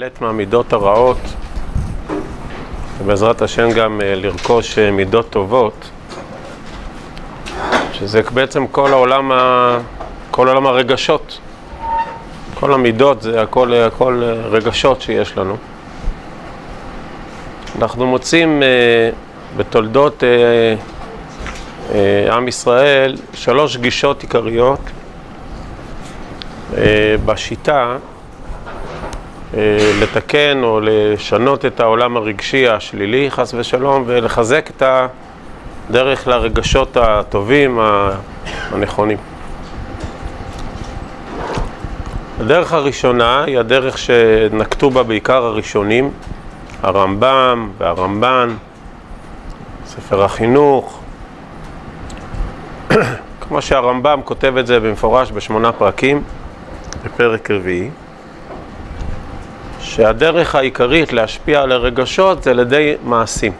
להימלט מהמידות הרעות, ובעזרת השם גם אה, לרכוש אה, מידות טובות, שזה בעצם כל העולם, ה... כל עולם הרגשות. כל המידות זה הכל, הכל אה, רגשות שיש לנו. אנחנו מוצאים בתולדות עם ישראל שלוש גישות עיקריות בשיטה לתקן או לשנות את העולם הרגשי השלילי, חס ושלום, ולחזק את הדרך לרגשות הטובים, הנכונים. הדרך הראשונה היא הדרך שנקטו בה בעיקר הראשונים, הרמב"ם והרמב"ן, ספר החינוך. כמו שהרמב"ם כותב את זה במפורש בשמונה פרקים, בפרק רביעי. שהדרך העיקרית להשפיע על הרגשות זה על ידי מעשים.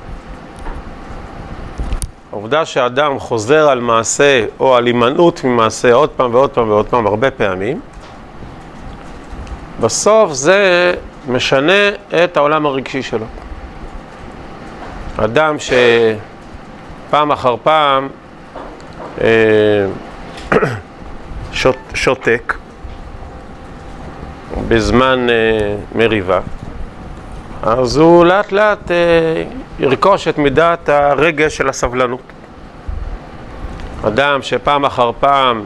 העובדה שאדם חוזר על מעשה או על הימנעות ממעשה עוד פעם ועוד פעם ועוד פעם, הרבה פעמים, בסוף זה משנה את העולם הרגשי שלו. אדם שפעם אחר פעם אה, שות, שותק, בזמן אה, מריבה, אז הוא לאט לאט אה, ירכוש את מידת הרגש של הסבלנות. אדם שפעם אחר פעם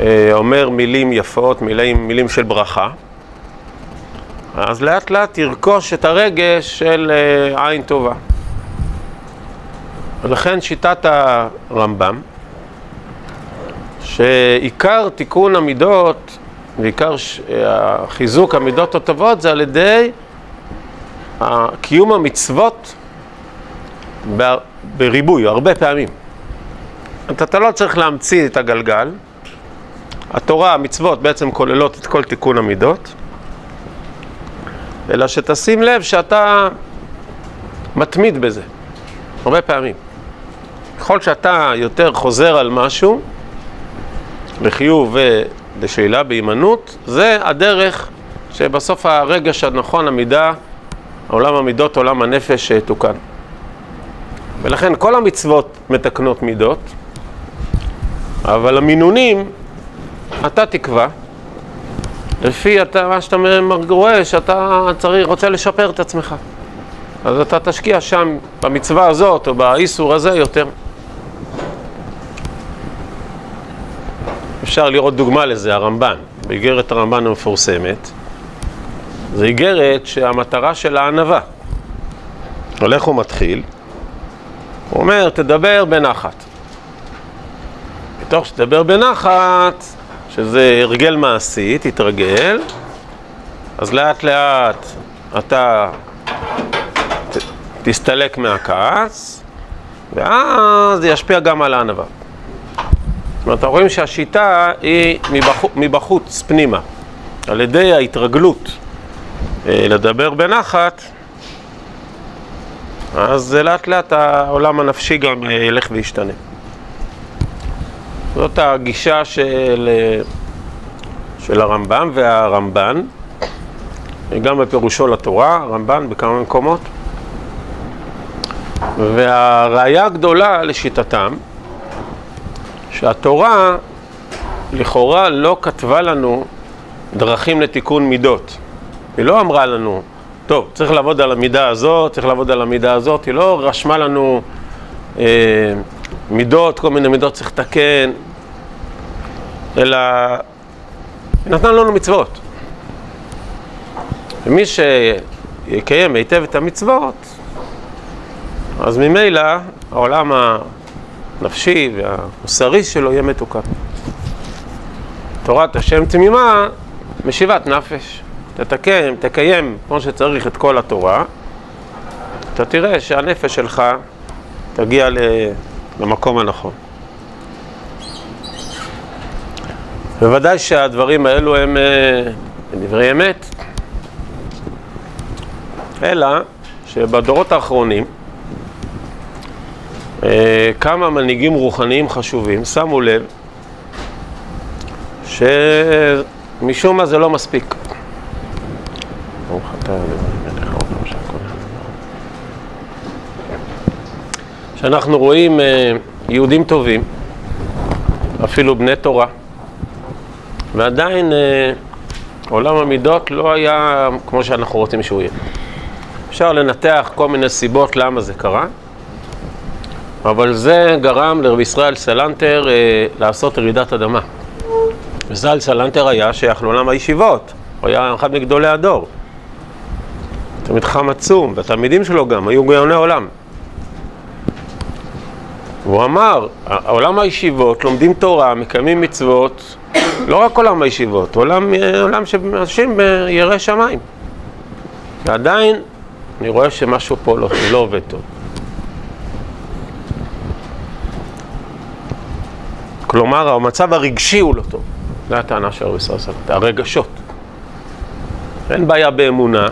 אה, אומר מילים יפות, מילים, מילים של ברכה, אז לאט לאט ירכוש את הרגש של עין טובה. ולכן שיטת הרמב"ם, שעיקר תיקון המידות בעיקר חיזוק המידות הטובות זה על ידי קיום המצוות בריבוי, הרבה פעמים. אתה לא צריך להמציא את הגלגל, התורה, המצוות בעצם כוללות את כל תיקון המידות, אלא שתשים לב שאתה מתמיד בזה, הרבה פעמים. ככל שאתה יותר חוזר על משהו, לחיוב לשאלה בהימנעות, זה הדרך שבסוף הרגש הנכון, המידה, עולם המידות, עולם הנפש תוקן. ולכן כל המצוות מתקנות מידות, אבל המינונים, אתה תקבע, לפי אתה, מה שאתה רואה, שאתה צריך, רוצה לשפר את עצמך. אז אתה תשקיע שם, במצווה הזאת או באיסור הזה יותר. אפשר לראות דוגמה לזה, הרמב"ן, באיגרת הרמב"ן המפורסמת. זו איגרת שהמטרה שלה ענווה. הולך הוא מתחיל, הוא אומר, תדבר בנחת. בתוך שתדבר בנחת, שזה הרגל מעשי, תתרגל, אז לאט לאט אתה ת, תסתלק מהכעס, ואז זה ישפיע גם על הענווה. אומרת, אנחנו רואים שהשיטה היא מבחוץ, מבחוץ פנימה, על ידי ההתרגלות אה, לדבר בנחת, אז לאט לאט העולם הנפשי גם אה, ילך וישתנה. זאת הגישה של, אה, של הרמב"ם והרמב"ן, גם בפירושו לתורה, הרמב"ן בכמה מקומות. והראיה הגדולה לשיטתם שהתורה לכאורה לא כתבה לנו דרכים לתיקון מידות. היא לא אמרה לנו, טוב, צריך לעבוד על המידה הזאת, צריך לעבוד על המידה הזאת, היא לא רשמה לנו אה, מידות, כל מיני מידות צריך לתקן, אלא היא נתנה לנו מצוות. ומי שיקיים היטב את המצוות, אז ממילא העולם הנפשי והמוסרי שלו יהיה מתוקן. תורת השם תמימה, משיבת נפש. תתקן, תקיים כמו שצריך את כל התורה, אתה תראה שהנפש שלך תגיע למקום הנכון. בוודאי שהדברים האלו הם אה, דברי אמת, אלא שבדורות האחרונים כמה מנהיגים רוחניים חשובים שמו לב שמשום מה זה לא מספיק. שאנחנו רואים אה, יהודים טובים, אפילו בני תורה, ועדיין אה, עולם המידות לא היה כמו שאנחנו רוצים שהוא יהיה. אפשר לנתח כל מיני סיבות למה זה קרה, אבל זה גרם לרבי ישראל סלנטר אה, לעשות ירידת אדמה. וזל סלנטר היה שייך לעולם הישיבות, הוא היה אחד מגדולי הדור. תלמיד חם עצום, והתלמידים שלו גם היו גאוני עולם. והוא אמר, עולם הישיבות, לומדים תורה, מקיימים מצוות, לא רק עולם הישיבות, עולם, עולם של אנשים בירא שמיים. ועדיין, אני רואה שמשהו פה לא, לא עובד טוב. כלומר, המצב הרגשי הוא לא טוב. זו הטענה של רבי ישראל הרגשות. אין בעיה באמונה,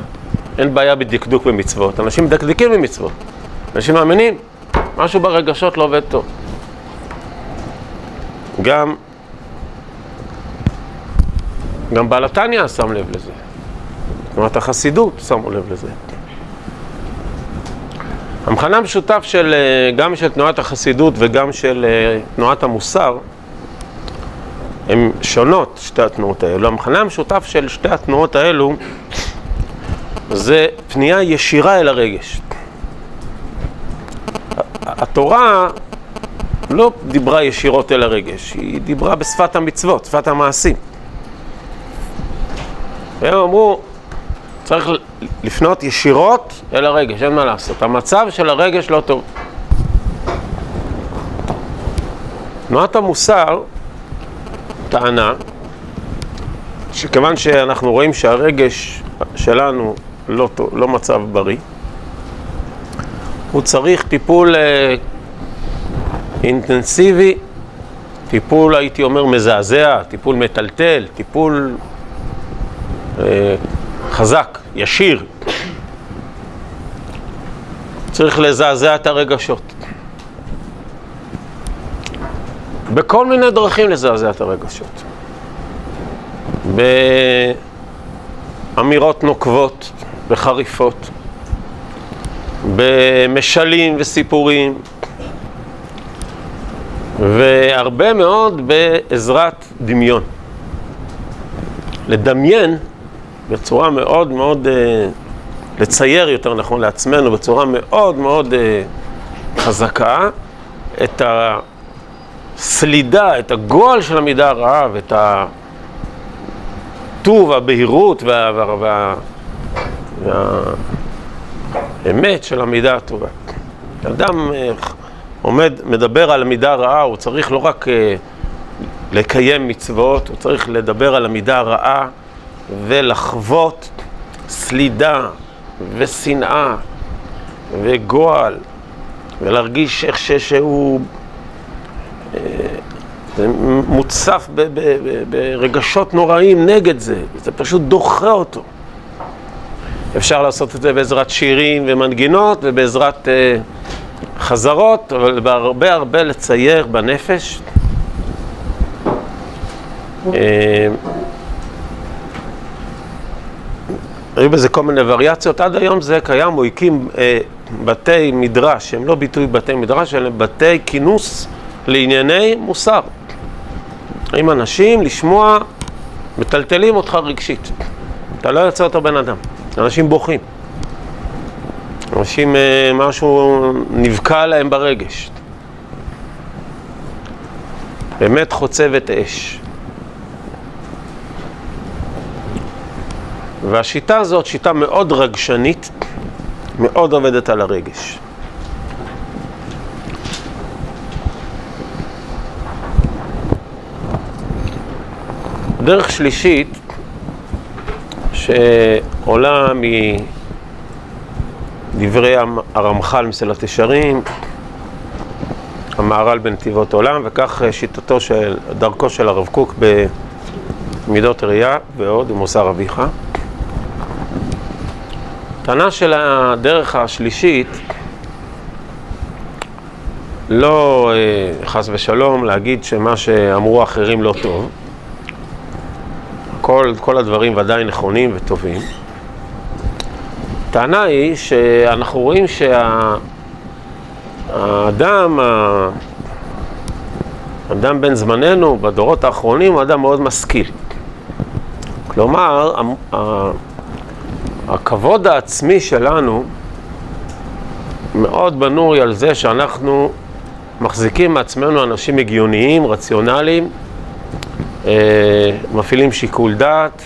אין בעיה בדקדוק במצוות. אנשים מדקדקים במצוות. אנשים מאמינים, משהו ברגשות לא עובד טוב. גם, גם בעל התניא שם לב לזה. תנועת החסידות שמו לב לזה. המכנה המשותף של, אה, גם של תנועת החסידות וגם של אה, תנועת המוסר הן שונות, שתי התנועות האלו. המכנה המשותף של שתי התנועות האלו זה פנייה ישירה אל הרגש. התורה לא דיברה ישירות אל הרגש, היא דיברה בשפת המצוות, שפת המעשים. והם אמרו, צריך לפנות ישירות אל הרגש, אין מה לעשות. המצב של הרגש לא טוב. תנועת המוסר טענה שכיוון שאנחנו רואים שהרגש שלנו לא, לא מצב בריא, הוא צריך טיפול אה, אינטנסיבי, טיפול הייתי אומר מזעזע, טיפול מטלטל, טיפול אה, חזק, ישיר. צריך לזעזע את הרגשות. בכל מיני דרכים לזעזע את הרגשות. באמירות נוקבות וחריפות, במשלים וסיפורים, והרבה מאוד בעזרת דמיון. לדמיין בצורה מאוד מאוד, אה, לצייר יותר נכון לעצמנו בצורה מאוד מאוד אה, חזקה את הסלידה, את הגועל של המידה הרעה ואת הטוב, הבהירות וה... וה, וה, וה האמת של המידה הטובה. אדם אה, עומד, מדבר על המידה הרעה, הוא צריך לא רק אה, לקיים מצוות, הוא צריך לדבר על המידה הרעה ולחוות סלידה ושנאה וגועל ולהרגיש איך שהוא אה, מוצף ברגשות נוראים נגד זה, זה פשוט דוחה אותו. אפשר לעשות את זה בעזרת שירים ומנגינות ובעזרת אה, חזרות, אבל בהרבה הרבה לצייר בנפש. אה, היו בזה כל מיני וריאציות, עד היום זה קיים, הוא הקים אה, בתי מדרש, הם לא ביטוי בתי מדרש, אלא בתי כינוס לענייני מוסר. עם אנשים לשמוע, מטלטלים אותך רגשית. אתה לא יוצא אותו בן אדם. אנשים בוכים. אנשים, אה, משהו נבקע להם ברגש. באמת חוצבת אש. והשיטה הזאת, שיטה מאוד רגשנית, מאוד עובדת על הרגש. דרך שלישית, שעולה מדברי הרמח"ל מסילת ישרים, המהר"ל בנתיבות עולם, וכך שיטתו של, דרכו של הרב קוק במידות ראייה ועוד, במוסר אביך. טענה של הדרך השלישית, לא אה, חס ושלום להגיד שמה שאמרו האחרים לא טוב, כל, כל הדברים ודאי נכונים וטובים, הטענה היא שאנחנו רואים שהאדם, האדם בן זמננו, בדורות האחרונים, הוא אדם מאוד משכיל. כלומר, הכבוד העצמי שלנו מאוד בנוי על זה שאנחנו מחזיקים מעצמנו אנשים הגיוניים, רציונליים, מפעילים שיקול דעת.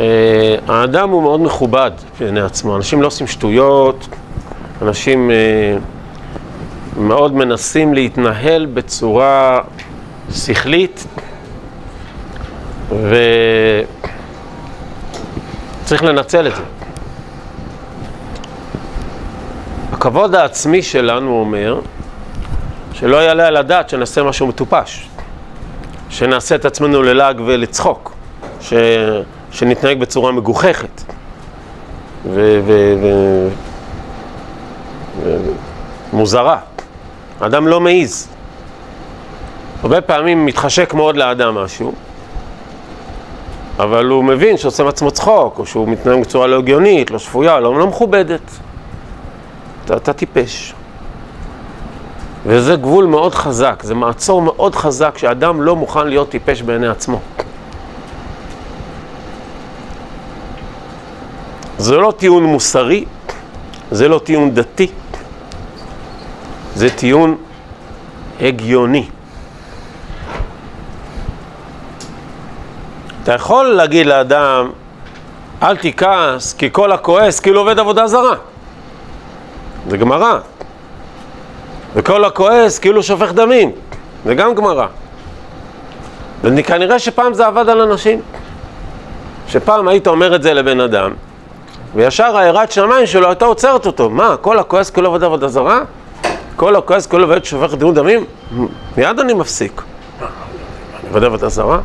אה, האדם הוא מאוד מכובד בעיני עצמו, אנשים לא עושים שטויות, אנשים אה, מאוד מנסים להתנהל בצורה שכלית וצריך לנצל את זה. הכבוד העצמי שלנו אומר שלא יעלה על הדעת שנעשה משהו מטופש, שנעשה את עצמנו ללעג ולצחוק, ש... שנתנהג בצורה מגוחכת ומוזרה. ו... האדם לא מעיז. הרבה פעמים מתחשק מאוד לאדם משהו, אבל הוא מבין שעושה מעצמו צחוק, או שהוא מתנהג בצורה לא הגיונית, לא שפויה, לא, לא מכובדת. אתה, אתה טיפש. וזה גבול מאוד חזק, זה מעצור מאוד חזק שאדם לא מוכן להיות טיפש בעיני עצמו. זה לא טיעון מוסרי, זה לא טיעון דתי, זה טיעון הגיוני. אתה יכול להגיד לאדם, אל תכעס, כי כל הכועס כאילו עובד עבודה זרה. זה גמרא. וכל הכועס כאילו שופך דמים, זה גם גמרא. וכנראה שפעם זה עבד על אנשים. שפעם היית אומר את זה לבן אדם, וישר היראת שמיים שלו הייתה עוצרת אותו. מה, כל הכועס כאילו עבוד עבודה זרה? כל הכועס כאילו עובד שופך דמים? מיד אני מפסיק. עבודה עבודה זרה?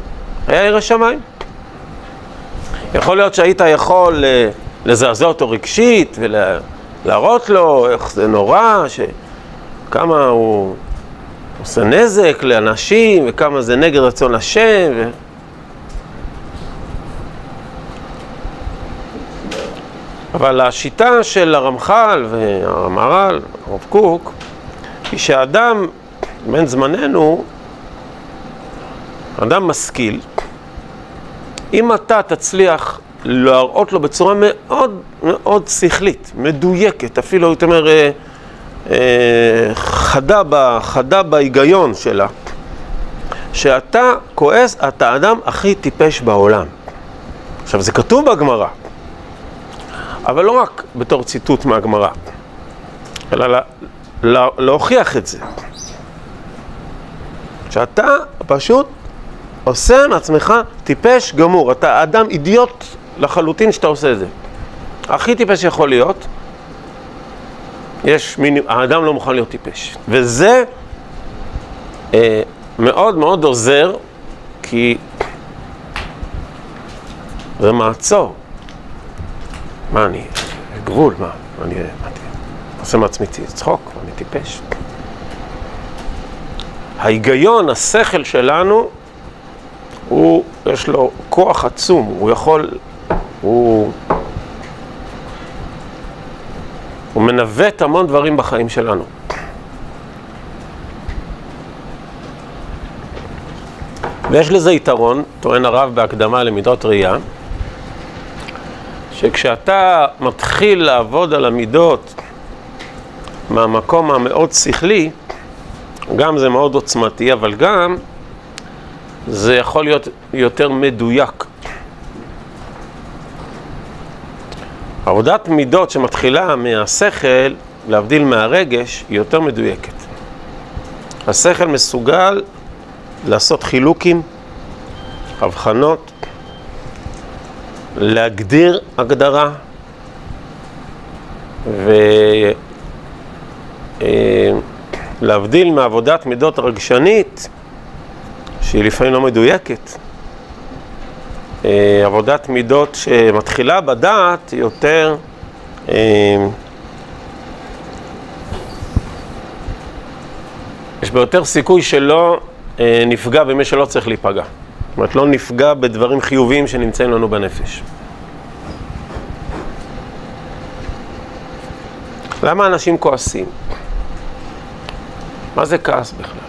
היה ירא שמיים. יכול להיות שהיית יכול אה, לזעזע אותו רגשית ולהראות לו איך זה נורא, ש... כמה הוא עושה נזק לאנשים, וכמה זה נגד רצון השם. ו... אבל השיטה של הרמח"ל והמהר"ל, הרב קוק, היא שאדם, בן זמננו, אדם משכיל, אם אתה תצליח להראות לו בצורה מאוד מאוד שכלית, מדויקת, אפילו הייתי אומר אה, חדה, ב, חדה בהיגיון שלה, שאתה כועס, אתה האדם הכי טיפש בעולם. עכשיו, זה כתוב בגמרא, אבל לא רק בתור ציטוט מהגמרא, אלא לה, לה, להוכיח את זה. שאתה פשוט עושה מעצמך טיפש גמור, אתה אדם אידיוט לחלוטין שאתה עושה את זה. הכי טיפש יכול להיות, יש מיני, האדם לא מוכן להיות טיפש. וזה אה, מאוד מאוד עוזר, כי זה מעצור. מה אני, גבול, מה, אני, אני עושה מעצמי צחוק, אני טיפש. ההיגיון, השכל שלנו, הוא, יש לו כוח עצום, הוא יכול, הוא... הוא מנווט המון דברים בחיים שלנו. ויש לזה יתרון, טוען הרב בהקדמה למידות ראייה, שכשאתה מתחיל לעבוד על המידות מהמקום המאוד שכלי, גם זה מאוד עוצמתי, אבל גם זה יכול להיות יותר מדויק. עבודת מידות שמתחילה מהשכל, להבדיל מהרגש, היא יותר מדויקת. השכל מסוגל לעשות חילוקים, הבחנות, להגדיר הגדרה, ולהבדיל מעבודת מידות רגשנית, שהיא לפעמים לא מדויקת. אה, עבודת מידות שמתחילה בדעת יותר אה, יש בה יותר סיכוי שלא אה, נפגע במי שלא צריך להיפגע. זאת אומרת, לא נפגע בדברים חיוביים שנמצאים לנו בנפש. למה אנשים כועסים? מה זה כעס בכלל?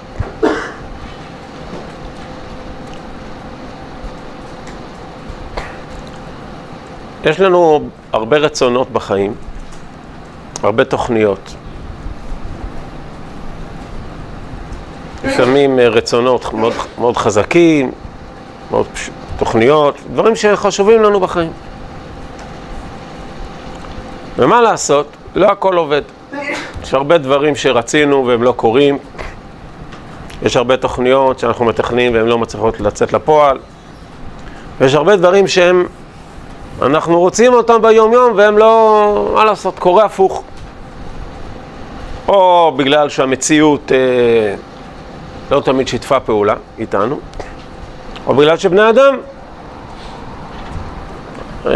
יש לנו הרבה רצונות בחיים, הרבה תוכניות. לפעמים אה, רצונות מאוד, מאוד חזקים, מאוד פש... תוכניות, דברים שחשובים לנו בחיים. ומה לעשות? לא הכל עובד. יש הרבה דברים שרצינו והם לא קורים. יש הרבה תוכניות שאנחנו מתכננים והן לא מצליחות לצאת לפועל. ויש הרבה דברים שהם, אנחנו רוצים אותם ביום-יום והם לא, מה לעשות, קורה הפוך. או בגלל שהמציאות אה, לא תמיד שיתפה פעולה איתנו, או בגלל שבני אדם אה,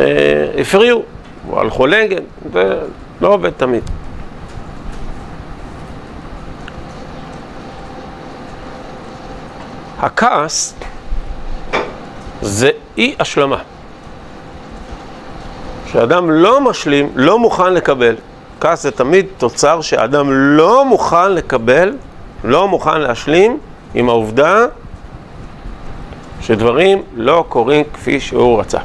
הפריעו, או הלכו נגד, זה לא עובד תמיד. הכעס זה אי השלמה. כשאדם לא משלים, לא מוכן לקבל, כעס זה תמיד תוצר שאדם לא מוכן לקבל, לא מוכן להשלים עם העובדה שדברים לא קורים כפי שהוא רצה.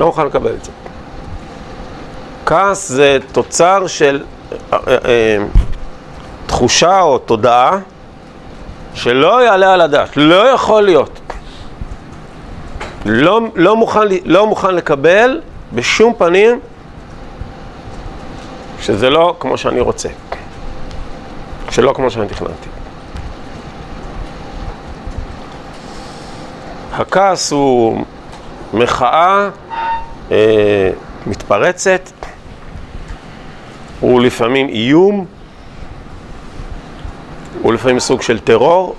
לא מוכן לקבל את זה. כעס זה תוצר של אה, אה, אה, תחושה או תודעה שלא יעלה על הדעת, לא יכול להיות. לא, לא, מוכן, לא מוכן לקבל בשום פנים שזה לא כמו שאני רוצה, שלא כמו שאני תכננתי. הכעס הוא מחאה אה, מתפרצת, הוא לפעמים איום, הוא לפעמים סוג של טרור.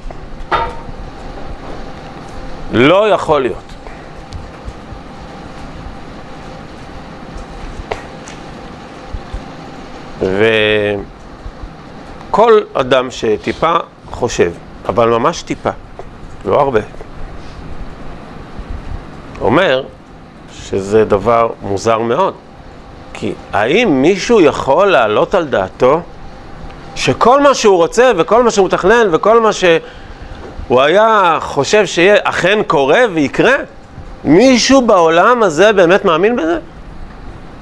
לא יכול להיות. וכל אדם שטיפה חושב, אבל ממש טיפה, לא הרבה, אומר שזה דבר מוזר מאוד. כי האם מישהו יכול להעלות על דעתו שכל מה שהוא רוצה וכל מה שהוא מתכנן וכל מה שהוא היה חושב שיהיה אכן קורה ויקרה? מישהו בעולם הזה באמת מאמין בזה?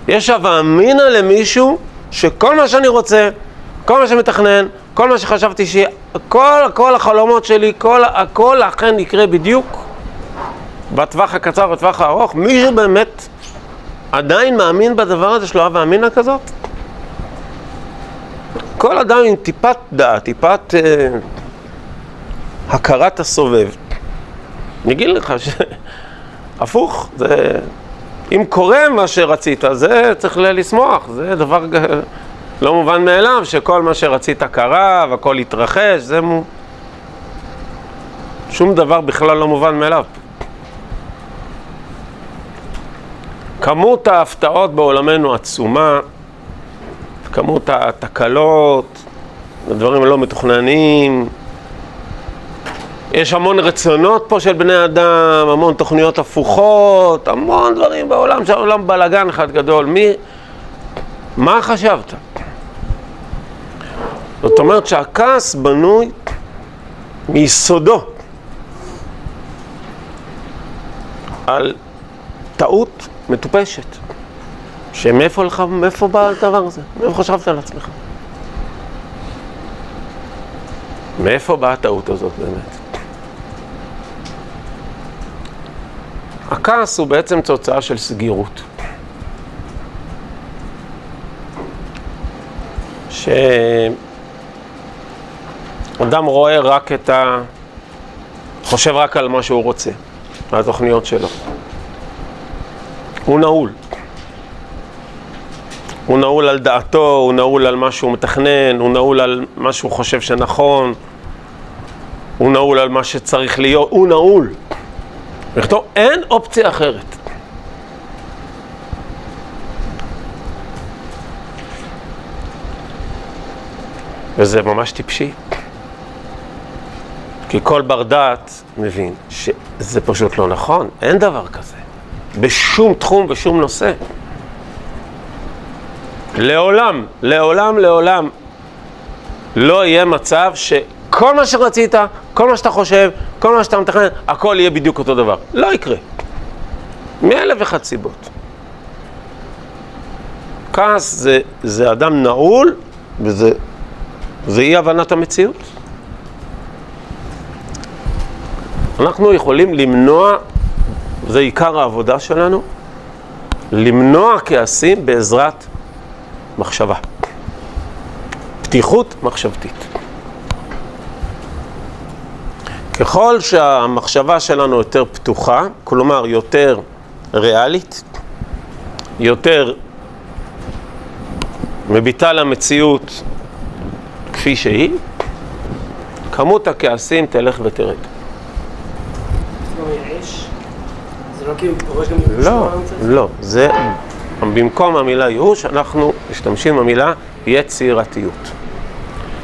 יש הווה אמינא למישהו שכל מה שאני רוצה, כל מה שמתכנן, כל מה שחשבתי שיהיה, כל, כל החלומות שלי, כל, הכל אכן יקרה בדיוק בטווח הקצר, בטווח הארוך, מישהו באמת עדיין מאמין בדבר הזה שלו הווה אמינא כזאת? כל אדם עם טיפת דעת, טיפת אה, הכרת הסובב, אני אגיד לך שהפוך, זה... אם קורה מה שרצית, זה צריך לשמוח, זה דבר לא מובן מאליו, שכל מה שרצית קרה והכל התרחש, זה... מו... שום דבר בכלל לא מובן מאליו. כמות ההפתעות בעולמנו עצומה, כמות התקלות, הדברים הלא מתוכננים, יש המון רצונות פה של בני אדם, המון תוכניות הפוכות, המון דברים בעולם, שהעולם בלאגן אחד גדול. מי... מה חשבת? זאת אומרת שהכעס בנוי מיסודו על טעות מטופשת. שמאיפה לך, מאיפה בא הדבר הזה? מאיפה חשבת על עצמך? מאיפה באה הטעות הזאת באמת? הכעס הוא בעצם תוצאה של סגירות. שאדם רואה רק את ה... חושב רק על מה שהוא רוצה, על התוכניות שלו. הוא נעול. הוא נעול על דעתו, הוא נעול על מה שהוא מתכנן, הוא נעול על מה שהוא חושב שנכון, הוא נעול על מה שצריך להיות, הוא נעול. לכתוב, אין אופציה אחרת. וזה ממש טיפשי. כי כל בר דעת מבין שזה פשוט לא נכון, אין דבר כזה. בשום תחום ושום נושא. לעולם, לעולם, לעולם לא יהיה מצב שכל מה שרצית, כל מה שאתה חושב, כל מה שאתה מתכנן, הכל יהיה בדיוק אותו דבר. לא יקרה. מאלף ואחת סיבות. כעס זה, זה אדם נעול, וזה זה אי הבנת המציאות. אנחנו יכולים למנוע, זה עיקר העבודה שלנו, למנוע כעסים בעזרת מחשבה. פתיחות מחשבתית. ככל שהמחשבה שלנו יותר פתוחה, כלומר יותר ריאלית, יותר מביטה למציאות כפי שהיא, כמות הכעסים תלך ותרד. לא, לא, זה במקום המילה ייאוש אנחנו משתמשים במילה יצירתיות.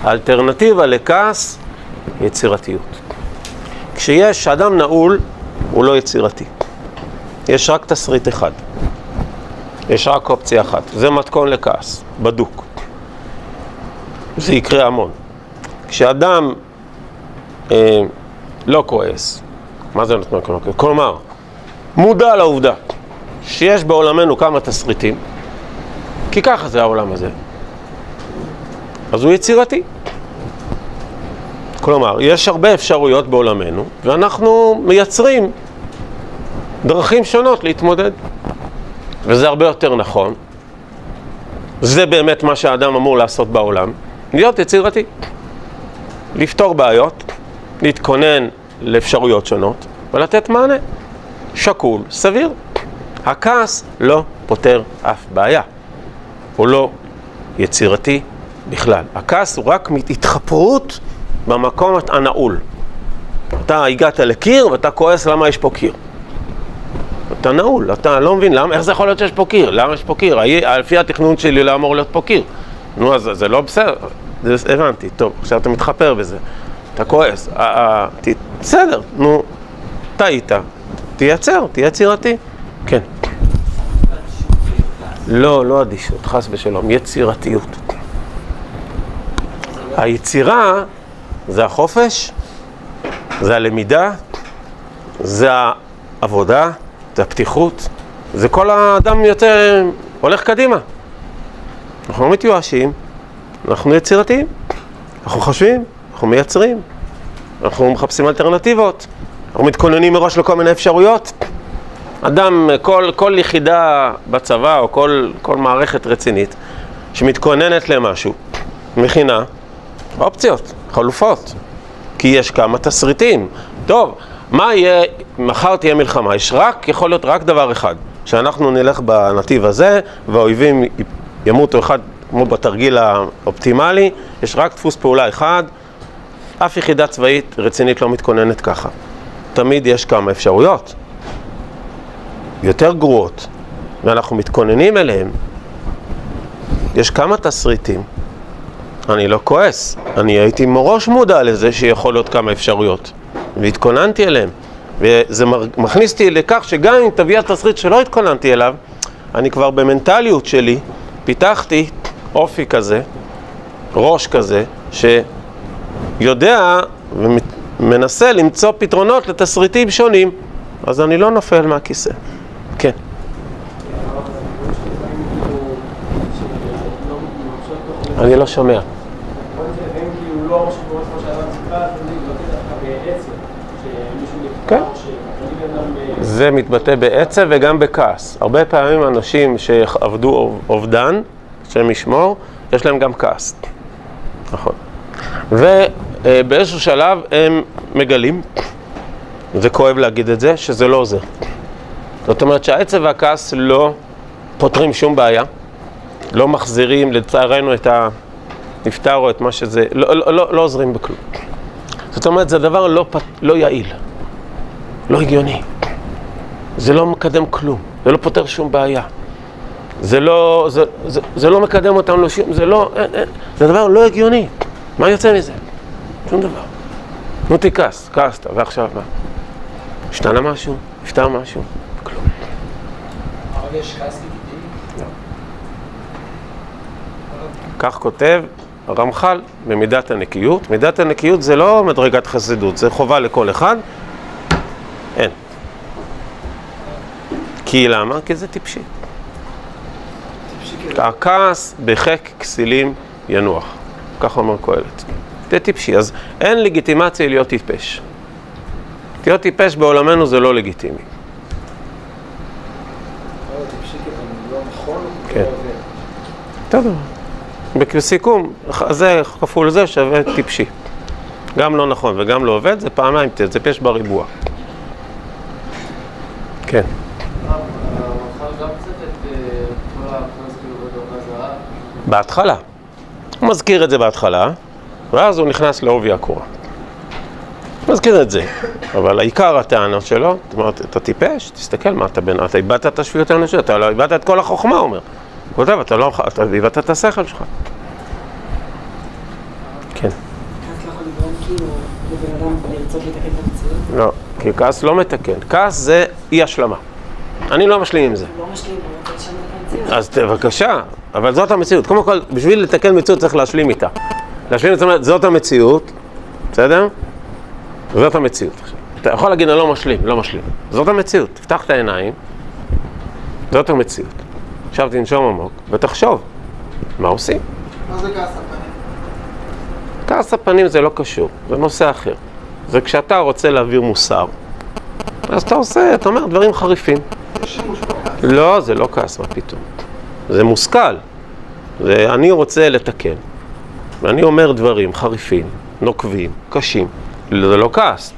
האלטרנטיבה לכעס, יצירתיות. כשיש אדם נעול, הוא לא יצירתי. יש רק תסריט אחד. יש רק אופציה אחת. זה מתכון לכעס, בדוק. זה יקרה המון. כשאדם אה, לא כועס, מה זה נותן כועס? כלומר, מודע לעובדה שיש בעולמנו כמה תסריטים, כי ככה זה העולם הזה, אז הוא יצירתי. כלומר, יש הרבה אפשרויות בעולמנו, ואנחנו מייצרים דרכים שונות להתמודד. וזה הרבה יותר נכון. זה באמת מה שהאדם אמור לעשות בעולם, להיות יצירתי. לפתור בעיות, להתכונן לאפשרויות שונות ולתת מענה. שקול, סביר. הכעס לא פותר אף בעיה. הוא לא יצירתי בכלל. הכעס הוא רק התחפרות במקום הנעול. אתה הגעת לקיר ואתה כועס למה יש פה קיר. אתה נעול, אתה לא מבין למה, איך זה יכול להיות שיש פה קיר? למה יש פה קיר? לפי התכנון שלי לא אמור להיות פה קיר. נו, אז זה לא בסדר, זה, הבנתי, טוב, עכשיו אתה מתחפר בזה, אתה כועס, בסדר, נו, טעית, תייצר, תהיה יצירתי, כן. לא, לא אדישות, חס ושלום, יצירתיות. היצירה זה החופש, זה הלמידה, זה העבודה, זה הפתיחות, זה כל האדם יותר הולך קדימה. אנחנו לא מתיואשים, אנחנו יצירתיים, אנחנו חושבים, אנחנו מייצרים, אנחנו מחפשים אלטרנטיבות, אנחנו מתכוננים מראש לכל מיני אפשרויות. אדם, כל, כל יחידה בצבא או כל, כל מערכת רצינית שמתכוננת למשהו, מכינה אופציות, חלופות, כי יש כמה תסריטים. טוב, מה יהיה, מחר תהיה מלחמה, יש רק, יכול להיות רק דבר אחד, שאנחנו נלך בנתיב הזה והאויבים ימותו אחד כמו בתרגיל האופטימלי, יש רק דפוס פעולה אחד, אף יחידה צבאית רצינית לא מתכוננת ככה. תמיד יש כמה אפשרויות, יותר גרועות, ואנחנו מתכוננים אליהן. יש כמה תסריטים. אני לא כועס, אני הייתי מראש מודע לזה שיכול להיות כמה אפשרויות, והתכוננתי אליהן. וזה מכניס אותי לכך שגם אם תביא התסריט שלא התכוננתי אליו, אני כבר במנטליות שלי פיתחתי אופי כזה, ראש כזה, שיודע ומנסה למצוא פתרונות לתסריטים שונים, אז אני לא נופל מהכיסא. כן. אני לא שומע. כן. זה מתבטא בעצב וגם בכעס. הרבה פעמים אנשים שעבדו אובדן, השם ישמור, יש להם גם כעס. נכון. ובאיזשהו שלב הם מגלים, זה כואב להגיד את זה, שזה לא עוזר. זאת אומרת שהעצב והכעס לא פותרים שום בעיה, לא מחזירים לצערנו את הנפטר או את מה שזה, לא, לא, לא, לא עוזרים בכלום. זאת אומרת, זה דבר לא, לא יעיל, לא הגיוני. זה לא מקדם כלום, זה לא פותר שום בעיה. זה לא, זה, זה, זה לא מקדם אותנו לשום, זה לא, אין, אין, זה דבר לא הגיוני. מה יוצא מזה? שום דבר. נו תכעס, כעסת, ועכשיו מה? השתנה משהו? נפטר משהו? כלום. אבל יש כעס לגיטימי? כך כותב הרמח"ל במידת הנקיות. מידת הנקיות זה לא מדרגת חסידות, זה חובה לכל אחד. אין. כי למה? כי זה טיפשי. הכעס בחק כסילים ינוח, כך אומר קהלת. זה טיפשי, אז אין לגיטימציה להיות טיפש. להיות טיפש בעולמנו זה לא לגיטימי. כן. בסדר. בסיכום, זה כפול זה שווה טיפשי. גם לא נכון וגם לא עובד, זה פעמיים, זה טיפש בריבוע. כן. בהתחלה. הוא מזכיר את זה בהתחלה, ואז הוא נכנס לעובי הקורה. מזכיר את זה, אבל העיקר הטענות שלו, זאת אומרת, אתה טיפש, תסתכל מה אתה בן, אתה איבדת את השפיות האנושית, אתה לא איבדת את כל החוכמה, הוא אומר. הוא כותב, אתה לא, אתה איבדת את השכל שלך. כן. לא, כי כעס לא מתקן, כעס זה אי השלמה. אני לא משלים עם זה. לא משלים, אז בבקשה, אבל זאת המציאות. קודם כל, בשביל לתקן מציאות צריך להשלים איתה. להשלים, זאת אומרת, זאת המציאות, בסדר? זאת המציאות. אתה יכול להגיד, אני לא משלים, לא משלים. זאת המציאות. תפתח את העיניים, זאת המציאות. עכשיו תנשום עמוק ותחשוב, מה עושים? מה זה כעס כעס הפנים זה לא קשור, זה נושא אחר. זה כשאתה רוצה להעביר מוסר, אז אתה עושה, אתה אומר דברים חריפים. לא, זה לא כעס, מה פתאום. זה מושכל. זה אני רוצה לתקן. ואני אומר דברים חריפים, נוקבים, קשים. זה לא כעס.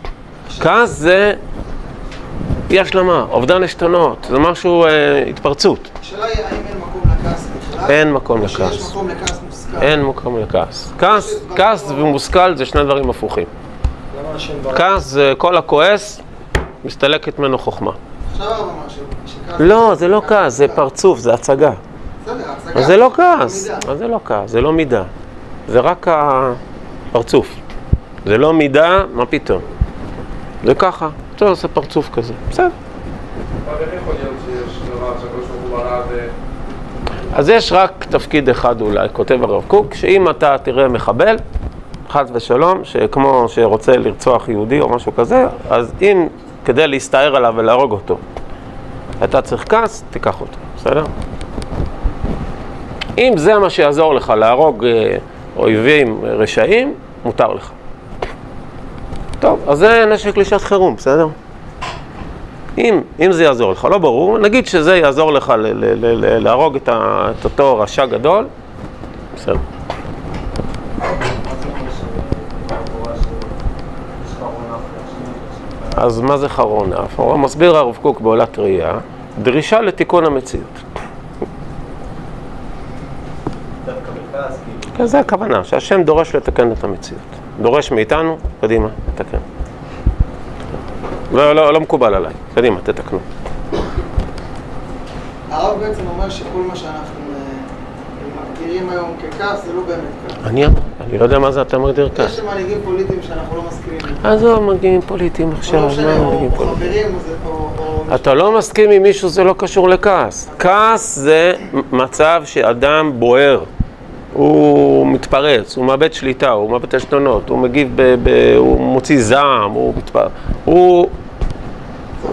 כעס זה אי השלמה, אובדן עשתונות, זה משהו, אה, התפרצות. השאלה היא האם אין מקום לכעס בכלל? אין מקום לכעס. אין מקום לכעס. כעס, כעס ומושכל זה שני דברים הפוכים. כעס זה כל הכועס, מסתלקת ממנו חוכמה. לא, זה לא כעס, זה פרצוף, זה הצגה. זה לא כעס, זה לא כעס, זה לא מידה. זה רק הפרצוף. זה לא מידה, מה פתאום? זה ככה, אתה עושה פרצוף כזה, בסדר. אז יש רק תפקיד אחד אולי, כותב הרב קוק, שאם אתה תראה מחבל, חס ושלום, שכמו שרוצה לרצוח יהודי או משהו כזה, אז אם כדי להסתער עליו ולהרוג אותו, אתה צריך כעס, תיקח אותו, בסדר? אם זה מה שיעזור לך להרוג אה, אויבים רשעים, מותר לך. טוב, אז זה נשק לשעת חירום, בסדר? אם, אם זה יעזור לך, לא ברור, נגיד שזה יעזור לך ל- ל- ל- להרוג את, ה, את אותו רשע גדול, בסדר. אז מה זה חרון אף? הוא מסביר הרב קוק בעולת ראייה, דרישה לתיקון המציאות. זה הכוונה, שהשם דורש לתקן את המציאות. דורש מאיתנו, קדימה, תקן. לא, לא, לא מקובל עליי, קדימה, תתקנו. הרב בעצם אומר שכל מה שאנחנו אה, מגדירים היום ככעס זה לא באמת כעס. אני, אני לא יודע מה זה אתה מגדיר כעס. יש מנהיגים פוליטיים שאנחנו לא מסכימים איתם. עזוב, מגיעים פוליטיים או עכשיו, לא משנה, מה או או פוליטיים? אתה לא מסכים עם מישהו, זה לא קשור לכעס. כעס זה מצב שאדם בוער. הוא מתפרץ, הוא מאבד שליטה, הוא מאבד עשתונות, הוא מגיב, ב, ב, הוא מוציא זעם, הוא מתפרץ. הוא,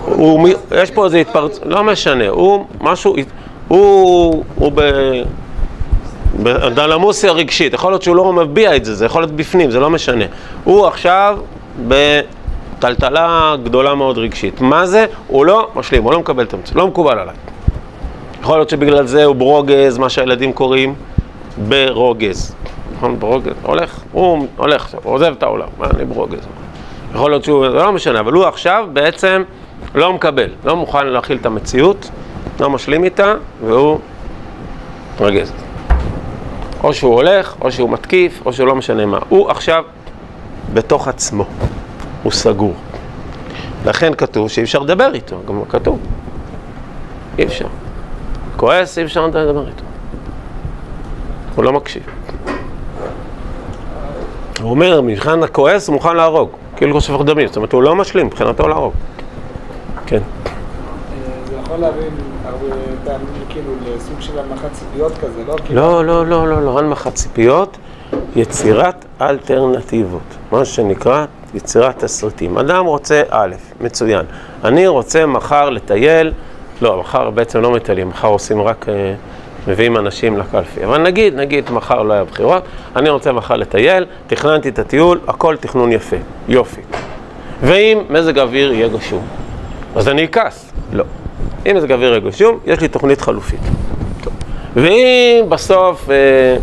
הוא, יש פה איזה התפרצות, לא משנה, הוא משהו, הוא, הוא ב... באנדלמוסיה רגשית, יכול להיות שהוא לא מביע את זה, זה יכול להיות בפנים, זה לא משנה. הוא עכשיו בטלטלה גדולה מאוד רגשית. מה זה? הוא לא משלים, הוא לא מקבל את המציאות, לא מקובל עליי. יכול להיות שבגלל זה הוא ברוגז, מה שהילדים קוראים ברוגז. נכון? ברוגז, הולך, הוא הולך הוא עוזב את העולם, אני ברוגז? יכול להיות שהוא, זה לא משנה, אבל הוא עכשיו בעצם לא מקבל, לא מוכן להכיל את המציאות, לא משלים איתה, והוא מתרגז. או שהוא הולך, או שהוא מתקיף, או שהוא לא משנה מה. הוא עכשיו בתוך עצמו, הוא סגור. לכן כתוב שאי אפשר לדבר איתו, גם כתוב. אי אפשר. כועס, אי אפשר לדבר איתו. הוא לא מקשיב. הוא אומר, מבחינת הכועס הוא מוכן להרוג, כאילו הוא שופך דמים, זאת אומרת הוא לא משלים, מבחינתו להרוג. יכול יכול להבין הרבה פעמים כאילו לסוג של הנמכת ציפיות כזה, לא? כאילו- לא, לא, לא, לא, לא, הנמכת ציפיות, יצירת אלטרנטיבות, מה שנקרא יצירת תסריטים. אדם רוצה א', מצוין. אני רוצה מחר לטייל, לא, מחר בעצם לא מטיילים, מחר עושים רק, אה, מביאים אנשים לקלפי. אבל נגיד, נגיד, מחר לא היה בחירות, אני רוצה מחר לטייל, תכננתי את הטיול, הכל תכנון יפה, יופי. ואם מזג האוויר יהיה גשום, אז אני אכעס. לא. אם מזג האוויר יהיה גשום, יש לי תוכנית חלופית. ואם בסוף אה,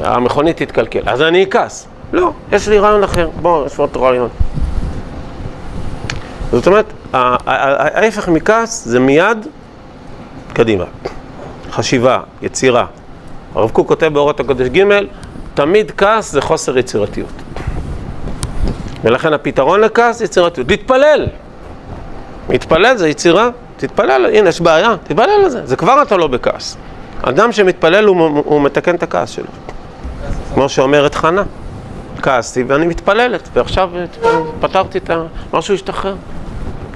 המכונית תתקלקל, אז אני אכעס. לא, יש לי רעיון אחר. בואו, יש עוד רעיון. זאת אומרת, ההפך מכעס זה מיד קדימה. חשיבה, יצירה. הרב קוק כותב באורות הקודש ג', תמיד כעס זה חוסר יצירתיות. ולכן הפתרון לכעס זה יצירתיות. להתפלל. להתפלל זה יצירה, תתפלל, הנה יש בעיה, תתפלל על זה, זה כבר אתה לא בכעס. אדם שמתפלל הוא, הוא מתקן את הכעס שלו. כמו שאומרת חנה, כעסתי ואני מתפללת, ועכשיו פתרתי את ה... משהו השתחרר.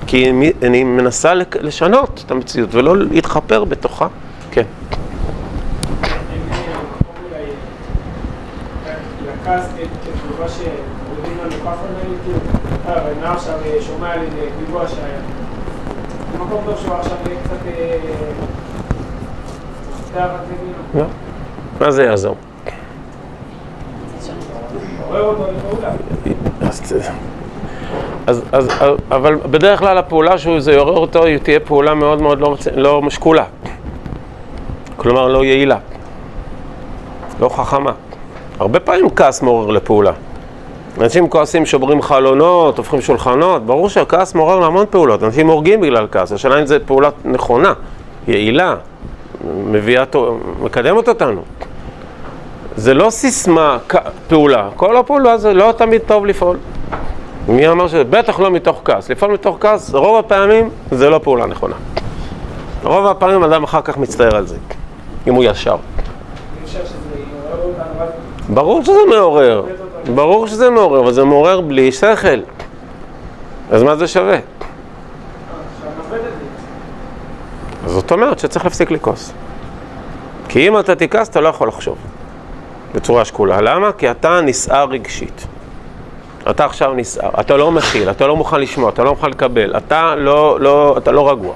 כי אני מנסה לשנות את המציאות ולא להתחפר בתוכה. כן. לכעס כתגובה שמורידים לנו ככה נגיד, כאילו, אה, נער עכשיו אה, שומע על פיגוע שהיה. זה מקום טוב שהוא עכשיו יהיה קצת... אה, תגידו. לא. מה זה יעזור? אז, אז, אבל בדרך כלל הפעולה שהוא זה יעורר אותו, היא תהיה פעולה מאוד מאוד לא, לא משקולה. כלומר, לא יעילה. לא חכמה. הרבה פעמים כעס מעורר לפעולה. אנשים כועסים, שוברים חלונות, הופכים שולחנות, ברור שהכעס מעורר להמון פעולות. אנשים הורגים בגלל כעס. השאלה אם זו פעולה נכונה, יעילה, מביאה, מקדמת אותנו. זה לא סיסמה, פעולה. כל הפעולה זה לא תמיד טוב לפעול. מי אמר שזה? בטח לא מתוך כעס. לפעול מתוך כעס, רוב הפעמים זה לא פעולה נכונה. רוב הפעמים אדם אחר כך מצטער על זה, אם הוא ישר. ברור שזה מעורר, ברור שזה מעורר, אבל זה מעורר בלי שכל. אז מה זה שווה? זאת אומרת שצריך להפסיק לכעוס. כי אם אתה תכעס, אתה לא יכול לחשוב בצורה שקולה. למה? כי אתה נסער רגשית. אתה עכשיו נסער, אתה לא מכיל, אתה לא מוכן לשמוע, אתה לא מוכן לקבל, אתה לא, לא, אתה לא רגוע.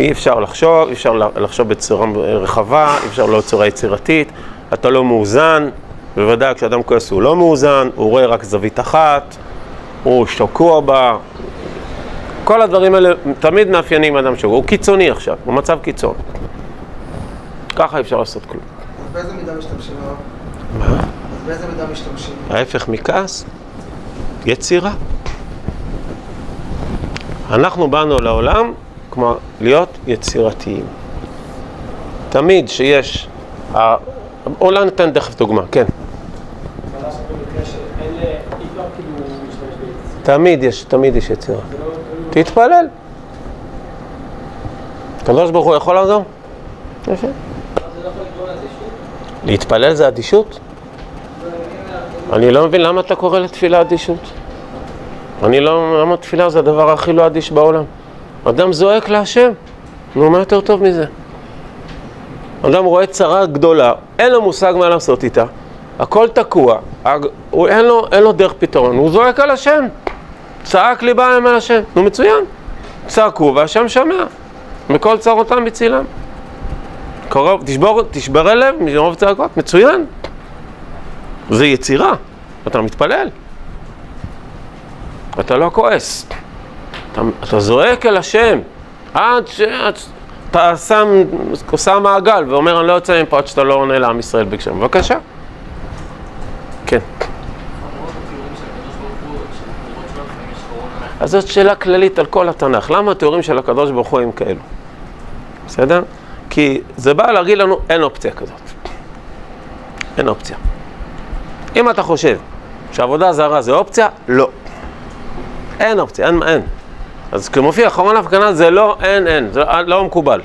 אי אפשר לחשוב, אי אפשר לחשוב בצורה רחבה, אי אפשר לא בצורה יצירתית, אתה לא מאוזן, בוודאי כשאדם כועס הוא לא מאוזן, הוא רואה רק זווית אחת, הוא שקוע בה, כל הדברים האלה תמיד מאפיינים אדם שהוא, הוא קיצוני עכשיו, הוא מצב קיצון. ככה אפשר לעשות כלום. אז באיזה מידה משתמשים? מה? אז באיזה מידה משתמשים? ההפך מכעס, יצירה. אנחנו באנו לעולם כמו להיות יצירתיים. תמיד שיש, אולי ניתן תכף דוגמה, כן. חדש במקרה שאין ל... אי אפשר כאילו להשתמש ביצירה. תמיד יש, תמיד יש יצירה. תתפלל. הקדוש ברוך הוא יכול לעזור? יפה. להתפלל זה אדישות? אני לא מבין למה אתה קורא לתפילה אדישות. אני לא, למה תפילה זה הדבר הכי לא אדיש בעולם. אדם זועק להשם, נו, מה יותר טוב מזה? אדם רואה צרה גדולה, אין לו מושג מה לעשות איתה, הכל תקוע, הוא, אין, לו, אין לו דרך פתרון, הוא זועק על השם. צעק לי בהם על השם, נו מצוין. צעקו והשם שמע, מכל צרותם הצילם. קרוב, תשבור, תשבר הלב מרוב צעקות, מצוין. זה יצירה, אתה מתפלל. אתה לא כועס. אתה, אתה זועק אל השם עד שאתה שם, עושה מעגל ואומר אני לא יוצא מפה עד שאתה לא עונה לעם ישראל בקשם. בבקשה. כן. אז זאת שאלה כללית על כל התנ"ך. למה התיאורים של הקדוש ברוך הוא הם כאלו? בסדר? כי זה בא להגיד לנו, אין אופציה כזאת. אין אופציה. אם אתה חושב שעבודה זרה זה אופציה, לא. אין אופציה, אין, אין. אז כמופיע אחרון ההפגנה זה לא, אין, אין, זה לא מקובל.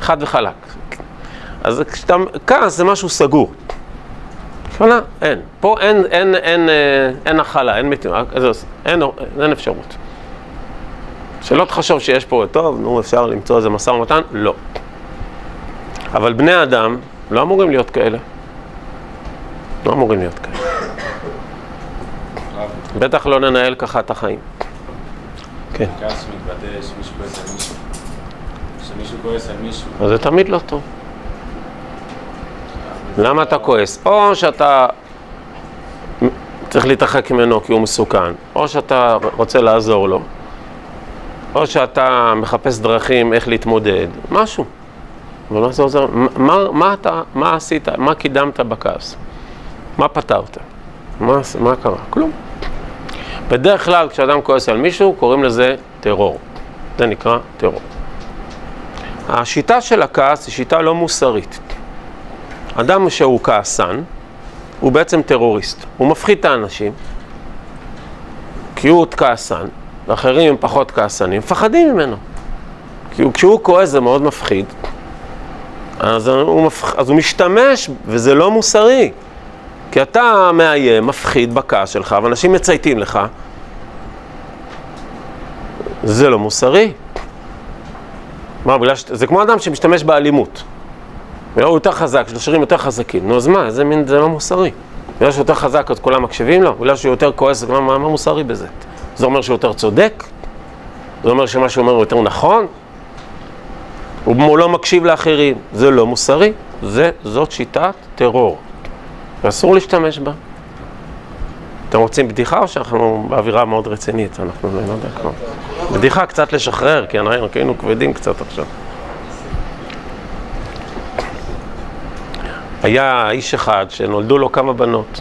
חד וחלק. אז כשאתה, כעס זה משהו סגור. שונה, אין. פה אין, אין, אין, אה, אין הכלה, אין, מת- אה, אין, אין אפשרות. שלא תחשוב שיש פה, טוב, נו, אפשר למצוא איזה משא ומתן, לא. אבל בני אדם לא אמורים להיות כאלה. לא אמורים להיות כאלה. בטח לא ננהל ככה את החיים. כן. כעס מתבטא שמישהו כועס על מישהו. שמישהו כועס על מישהו. אז זה תמיד לא טוב. למה אתה כועס? או שאתה צריך להתרחק ממנו כי הוא מסוכן, או שאתה רוצה לעזור לו, או שאתה מחפש דרכים איך להתמודד, משהו. אבל מה זה עוזר? מה, מה אתה, מה עשית, מה קידמת בכעס? מה פתרת? מה, מה קרה? כלום. בדרך כלל כשאדם כועס על מישהו קוראים לזה טרור. זה נקרא טרור. השיטה של הכעס היא שיטה לא מוסרית. אדם שהוא כעסן, הוא בעצם טרוריסט. הוא מפחיד את האנשים, כי הוא עוד כעסן, ואחרים הם פחות כעסנים, מפחדים ממנו. כי הוא, כשהוא כועס זה מאוד מפחיד, אז הוא, מפח... אז הוא משתמש, וזה לא מוסרי. כי אתה מאיים, מפחיד בכעס שלך, ואנשים מצייתים לך. זה לא מוסרי. מה, בגלל ש... זה כמו אדם שמשתמש באלימות. הוא יותר חזק, יש לו שירים יותר חזקים. נו, אז מה, זה מין, זה לא מוסרי. בגלל שהוא יותר חזק, אז כולם מקשיבים לו? בגלל שהוא יותר כועס, מה, מה, מה מוסרי בזה? זה אומר שהוא יותר צודק? זה אומר שמה שהוא אומר הוא יותר נכון? הוא לא מקשיב לאחרים. זה לא מוסרי. זה, זאת שיטת טרור. ואסור להשתמש בה. אתם רוצים בדיחה או שאנחנו באווירה מאוד רצינית? אנחנו לא יודע כבר. בדיחה קצת לשחרר, כי אנחנו היינו כבדים קצת עכשיו. היה איש אחד שנולדו לו כמה בנות,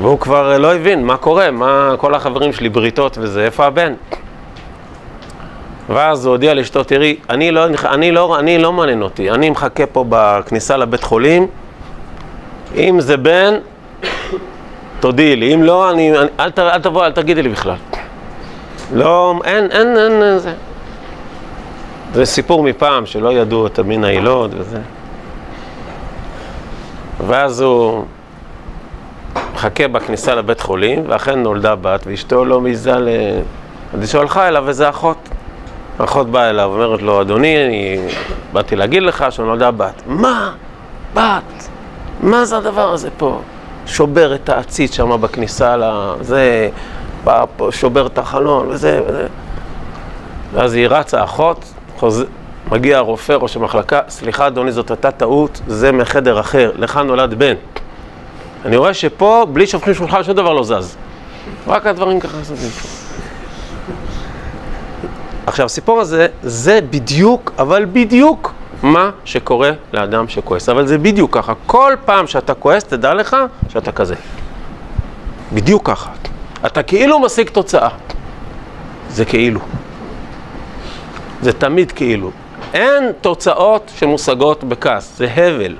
והוא כבר לא הבין מה קורה, מה כל החברים שלי בריתות וזה, איפה הבן? ואז הוא הודיע לאשתו, תראי, אני לא, אני, לא, אני לא מעניין אותי, אני מחכה פה בכניסה לבית חולים, אם זה בן, תודיעי לי, אם לא, אני, אני, אל, אל תבוא, אל תגידי לי בכלל. לא, אין, אין, אין, אין זה. זה סיפור מפעם, שלא ידעו את המין היילוד וזה. ואז הוא מחכה בכניסה לבית חולים, ואכן נולדה בת, ואשתו לא מעיזה ל... אז היא הלכה אליו, וזה אחות. האחות באה אליו, אומרת לו, אדוני, אני באתי להגיד לך שנולדה בת. מה? בת? מה זה הדבר הזה פה? שובר את העציץ שם בכניסה לזה, שובר את החלון וזה וזה. ואז היא רצה, אחות, חוז... מגיע הרופא, ראש המחלקה, סליחה אדוני, זאת הייתה טעות, זה מחדר אחר, לך נולד בן. אני רואה שפה, בלי שופכים שולחן, שום דבר לא זז. רק הדברים ככה זזים. עכשיו, הסיפור הזה, זה בדיוק, אבל בדיוק, מה שקורה לאדם שכועס. אבל זה בדיוק ככה. כל פעם שאתה כועס, תדע לך שאתה כזה. בדיוק ככה. אתה כאילו משיג תוצאה. זה כאילו. זה תמיד כאילו. אין תוצאות שמושגות בכעס, זה הבל.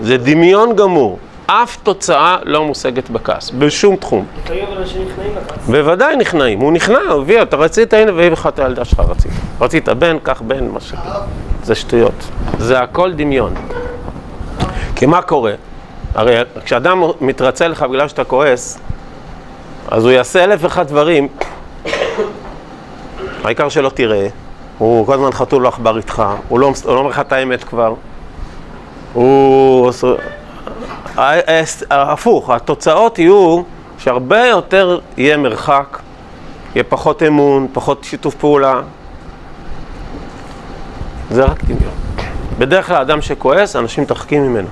זה דמיון גמור. אף תוצאה לא מושגת בכעס, בשום תחום. בוודאי נכנעים, הוא נכנע, הוא הביא, אתה רצית, הנה, והביא לך את הילדה שלך, רצית. רצית בן, קח בן, מה ש... זה שטויות. זה הכל דמיון. כי מה קורה? הרי כשאדם מתרצה לך בגלל שאתה כועס, אז הוא יעשה אלף ואחד דברים, העיקר שלא תראה, הוא כל הזמן חתול עכבר איתך, הוא לא הוא לא אומר לך את האמת כבר, הוא... הפוך, התוצאות יהיו שהרבה יותר יהיה מרחק, יהיה פחות אמון, פחות שיתוף פעולה. זה רק דמיון. בדרך כלל אדם שכועס, אנשים מתרחקים ממנו.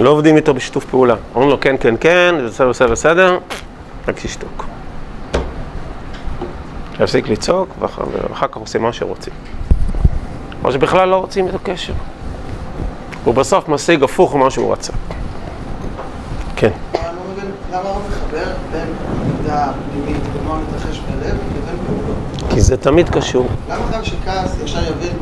לא עובדים איתו בשיתוף פעולה. אומרים לו כן, כן, כן, בסדר, בסדר, בסדר, רק תשתוק. שיפסיק לצעוק, ואחר, כך עושים מה שרוצים. או שבכלל לא רוצים איתו קשר. הוא בסוף משיג הפוך ממה שהוא רצה. כן. לא מבין למה הוא מחבר בין מידה פנימית ומה מתרחש בלב לבין פעולות. כי זה תמיד קשור. למה אדם שכעס ישר יבין,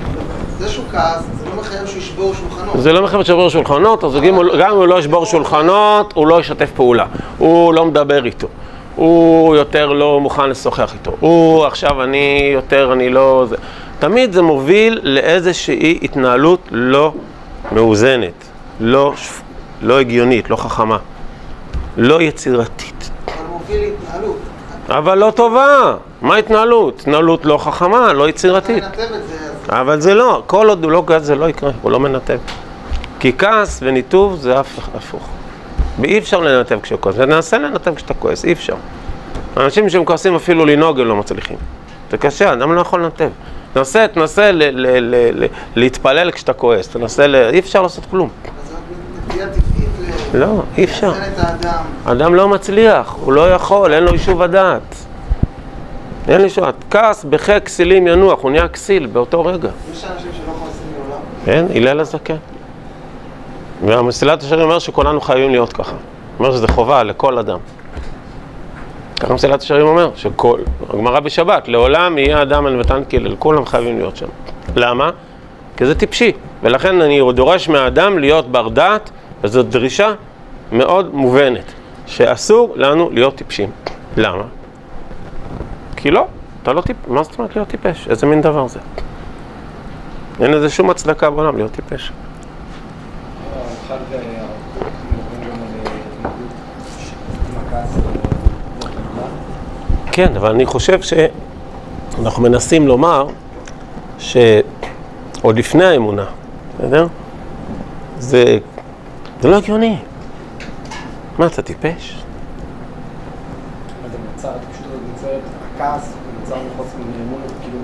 זה שהוא כעס, זה לא מחייב שהוא ישבור שולחנות. זה לא מחייב לשבור שולחנות, אז הוא- גם אם הוא לא ישבור שולחנות, הוא לא ישתף פעולה. הוא לא מדבר איתו. הוא יותר לא מוכן לשוחח איתו. הוא עכשיו אני יותר, אני לא... זה. תמיד זה מוביל לאיזושהי התנהלות לא מאוזנת, לא, לא הגיונית, לא חכמה, לא יצירתית. אבל מוביל להתנהלות. אבל לא טובה. מה ההתנהלות? התנהלות לא חכמה, לא יצירתית. אבל זה לא, כל עוד הוא לא גז זה לא יקרה, הוא לא מנתב. כי כעס וניתוב זה הפוך. ואי אפשר לנתב כשהוא כועס, וננסה לנתב כשאתה כועס, אי אפשר. אנשים שהם כועסים אפילו לנהוג הם לא מצליחים. זה קשה, אדם לא יכול לנתב. תנסה, תנסה ל- ל- ל- ל- להתפלל כשאתה כועס, תנסה, ל... אי אפשר לעשות כלום. לא, אי אפשר. אדם לא מצליח, הוא לא יכול, אין לו יישוב הדעת. אין לי שעת. כעס בחק כסילים ינוח, הוא נהיה כסיל באותו רגע. יש אנשים שלא כועסים לעולם. כן, הלל הזקן. והמסילת ישרים אומר שכולנו חייבים להיות ככה. אומר שזה חובה לכל אדם. ככה מסילת ישרים אומר, שכל, הגמרא בשבת, לעולם יהיה אדם על מתן קילל, כולם חייבים להיות שם. למה? כי זה טיפשי, ולכן אני דורש מהאדם להיות בר דעת, וזאת דרישה מאוד מובנת, שאסור לנו להיות טיפשים. למה? כי לא, אתה לא טיפ... מה זאת אומרת להיות טיפש? איזה מין דבר זה? אין לזה שום הצדקה בעולם להיות טיפש. אחד מדברים גם על התמקדות עם הכעס והאמונה. כן, אבל אני חושב שאנחנו מנסים לומר שעוד לפני האמונה, בסדר? זה, זה לא הגיוני. מה, אתה טיפש? כאילו.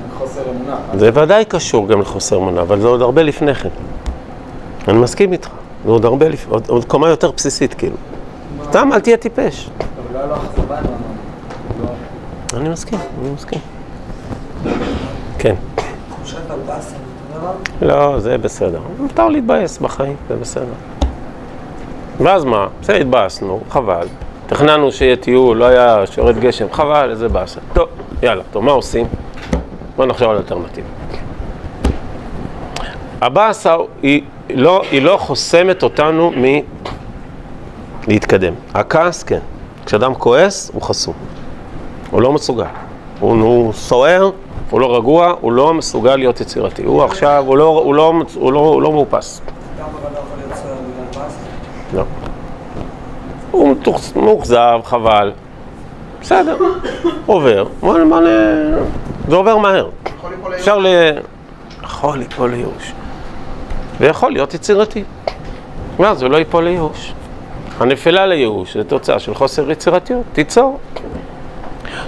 זה ודאי קשור גם לחוסר אמונה, אבל זה עוד הרבה לפני כן. אני מסכים איתך, זה עוד הרבה עוד, עוד קומה יותר בסיסית כאילו. סתם, אל תהיה טיפש. אבל לא היה אני מסכים, אני מסכים. כן. לא, זה בסדר. מותר להתבאס בחיים, זה בסדר. ואז מה? בסדר, התבאסנו, חבל. תכננו שיהיה טיול, לא היה שיורד גשם, חבל, איזה באסה. טוב, יאללה, טוב, מה עושים? בואו נחשוב על אלטרנטיבה. הבאסה היא לא, היא לא חוסמת אותנו מלהתקדם. הכעס, כן. כשאדם כועס, הוא חסום. הוא לא מסוגל. הוא, הוא סוער, הוא לא רגוע, הוא לא מסוגל להיות יצירתי. הוא עכשיו, הוא לא, הוא לא, הוא לא, הוא לא מאופס. לא. הוא מאוכזב, חבל. בסדר, עובר. מה, מה, זה עובר מהר. אפשר ל... יכול ליפול לייאוש. ויכול להיות יצירתי. ואז הוא לא ייפול לייאוש. הנפילה לייאוש זה תוצאה של חוסר יצירתיות. תיצור.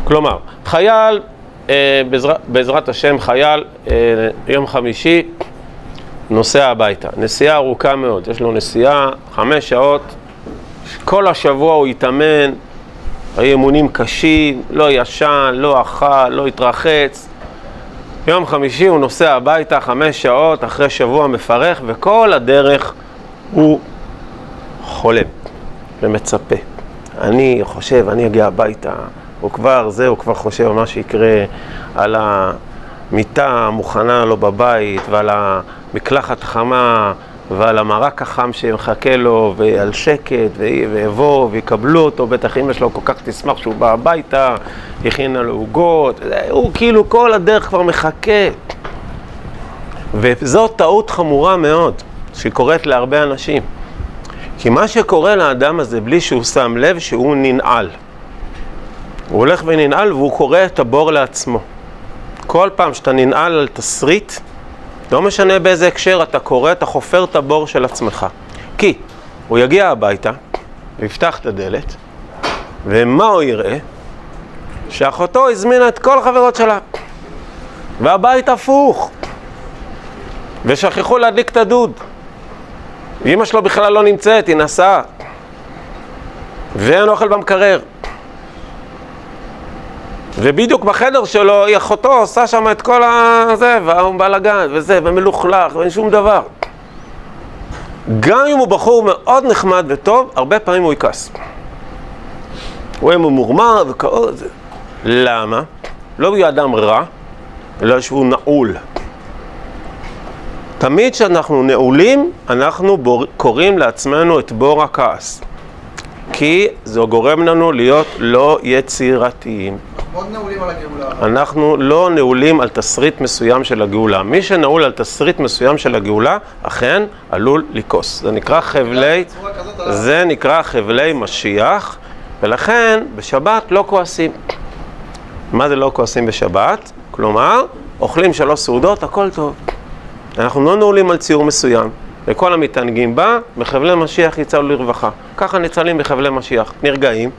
כלומר, חייל, אה, בעזר, בעזרת השם, חייל, אה, יום חמישי, נוסע הביתה. נסיעה ארוכה מאוד, יש לו נסיעה, חמש שעות, כל השבוע הוא התאמן, היו אימונים קשים, לא ישן, לא אכל, לא התרחץ. יום חמישי הוא נוסע הביתה חמש שעות אחרי שבוע מפרך, וכל הדרך הוא חולם ומצפה. אני חושב, אני אגיע הביתה, הוא כבר, זה, הוא כבר חושב מה שיקרה, על המיטה המוכנה לו בבית, ועל המקלחת החמה, ועל המרק החם שמחכה לו, ועל שקט, ו- ויבוא, ויקבלו אותו, בטח אמא שלו כל כך תשמח שהוא בא הביתה, הכינה לו עוגות, הוא כאילו כל הדרך כבר מחכה. וזאת טעות חמורה מאוד, שקורית להרבה אנשים. כי מה שקורה לאדם הזה בלי שהוא שם לב שהוא ננעל. הוא הולך וננעל והוא קורא את הבור לעצמו. כל פעם שאתה ננעל על תסריט, לא משנה באיזה הקשר, אתה קורא, אתה חופר את הבור של עצמך. כי הוא יגיע הביתה, ויפתח את הדלת, ומה הוא יראה? שאחותו הזמינה את כל החברות שלה. והבית הפוך. ושכחו להדליק את הדוד. ואימא שלו בכלל לא נמצאת, היא נסעה. ואין אוכל במקרר. ובדיוק בחדר שלו, היא אחותו עושה שם את כל הזה, והוא בלאגן, וזה, ומלוכלך, ואין שום דבר. גם אם הוא בחור מאוד נחמד וטוב, הרבה פעמים הוא יכעס. הוא יהיה ממורמר וכאוב. למה? לא בגלל אדם רע, אלא שהוא נעול. תמיד כשאנחנו נעולים, אנחנו בור... קוראים לעצמנו את בור הכעס. כי זה גורם לנו להיות לא יצירתיים. מאוד נעולים על הגאולה. אנחנו לא נעולים על תסריט מסוים של הגאולה. מי שנעול על תסריט מסוים של הגאולה, אכן עלול לכעוס. זה נקרא חבלי, זה נקרא חבלי משיח, ולכן בשבת לא כועסים. מה זה לא כועסים בשבת? כלומר, אוכלים שלוש סעודות, הכל טוב. אנחנו לא נעולים על ציור מסוים, וכל המתענגים בה, בחבלי משיח יצאו לרווחה. ככה ניצלים בחבלי משיח, נרגעים.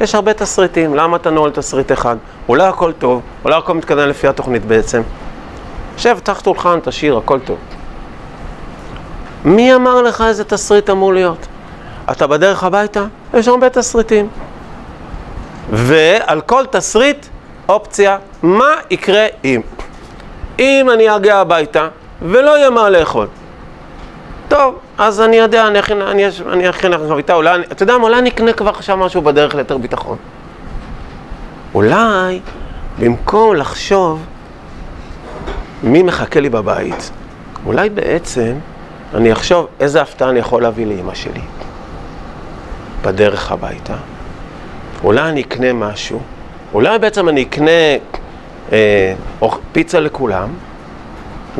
יש הרבה תסריטים, למה אתה נועל תסריט אחד? אולי הכל טוב, אולי הכל מתקדם לפי התוכנית בעצם. שב, תחת שולחן, תשאיר, הכל טוב. מי אמר לך איזה תסריט אמור להיות? אתה בדרך הביתה? יש הרבה תסריטים. ועל כל תסריט, אופציה, מה יקרה אם? אם אני אגיע הביתה ולא יהיה מה לאכול. טוב, אז אני יודע, אני אכין, אני, אני אכין לך חביתה, אולי, אתה יודע מה, אולי אני אקנה כבר עכשיו משהו בדרך ליותר ביטחון. אולי, במקום לחשוב מי מחכה לי בבית, אולי בעצם אני אחשוב איזה הפתעה אני יכול להביא לאמא שלי בדרך הביתה. אולי אני אקנה משהו, אולי בעצם אני אקנה אה, פיצה לכולם,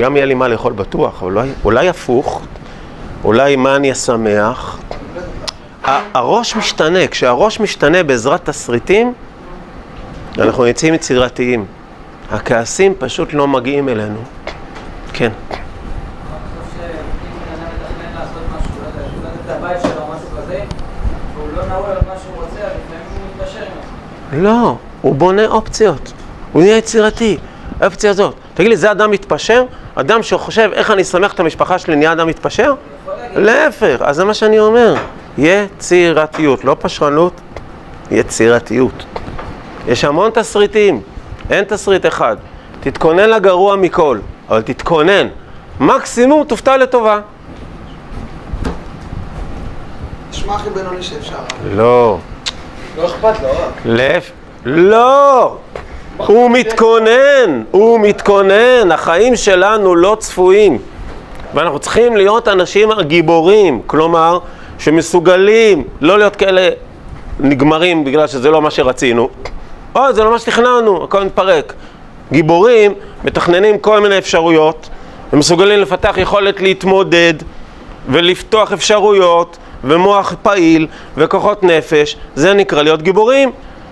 גם יהיה לי מה לאכול בטוח, אולי, אולי הפוך, אולי מה אני אשמח. הראש משתנה, כשהראש משתנה בעזרת תסריטים, אנחנו יוצאים יצירתיים. הכעסים פשוט לא מגיעים אלינו. כן. לא, הוא בונה אופציות. הוא נהיה יצירתי. האופציה הזאת. תגיד לי, זה אדם מתפשר? אדם שחושב איך אני אשמח את המשפחה שלי נהיה אדם מתפשר? להפך, אז זה מה שאני אומר. יצירתיות, לא פשרנות, יצירתיות. יש המון תסריטים, אין תסריט אחד. תתכונן לגרוע מכל, אבל תתכונן. מקסימום תופתע לטובה. נשמע הכי בינוני שאפשר. לא. לא אכפת לו, אה? להפך. לא! הוא מתכונן, הוא מתכונן, החיים שלנו לא צפויים. ואנחנו צריכים להיות אנשים גיבורים, כלומר, שמסוגלים לא להיות כאלה נגמרים בגלל שזה לא מה שרצינו. אוי, זה לא מה שתכננו, הכל מתפרק. גיבורים מתכננים כל מיני אפשרויות, ומסוגלים לפתח יכולת להתמודד ולפתוח אפשרויות ומוח פעיל וכוחות נפש, זה נקרא להיות גיבורים.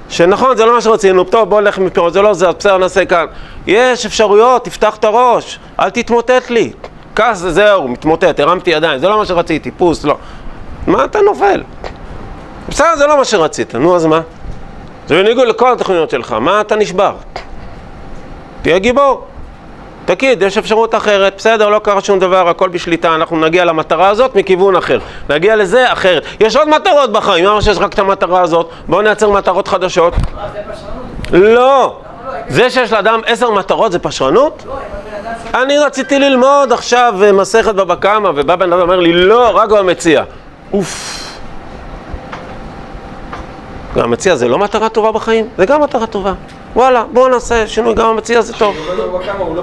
שנכון, זה לא מה שרצינו, טוב, בוא נלך מפה, זה לא זה, בסדר, נעשה כאן. יש אפשרויות, תפתח את הראש, אל תתמוטט לי. כעס, זהו, מתמוטט, הרמתי ידיים, זה לא מה שרציתי, פוס, לא. מה אתה נופל? בסדר, זה לא מה שרצית, נו, אז מה? זה בניגוד לכל התוכניות שלך, מה אתה נשבר? תהיה גיבור. תגיד, יש אפשרות אחרת, בסדר, לא קרה שום דבר, הכל בשליטה, אנחנו נגיע למטרה הזאת מכיוון אחר. נגיע לזה אחרת. יש עוד מטרות בחיים, למה שיש רק את המטרה הזאת? בואו נייצר מטרות חדשות. זה? לא! זה שיש לאדם עשר מטרות זה פשרנות? אני רציתי ללמוד עכשיו אה, מסכת בבא קמא, ובא בן אדם ואומר לי, לא, רק במציע. אוף. גם המציע זה לא מטרה טובה בחיים? זה גם מטרה טובה. וואלה, בואו נעשה שינוי, גם המציע זה טוב. הוא הוא לא.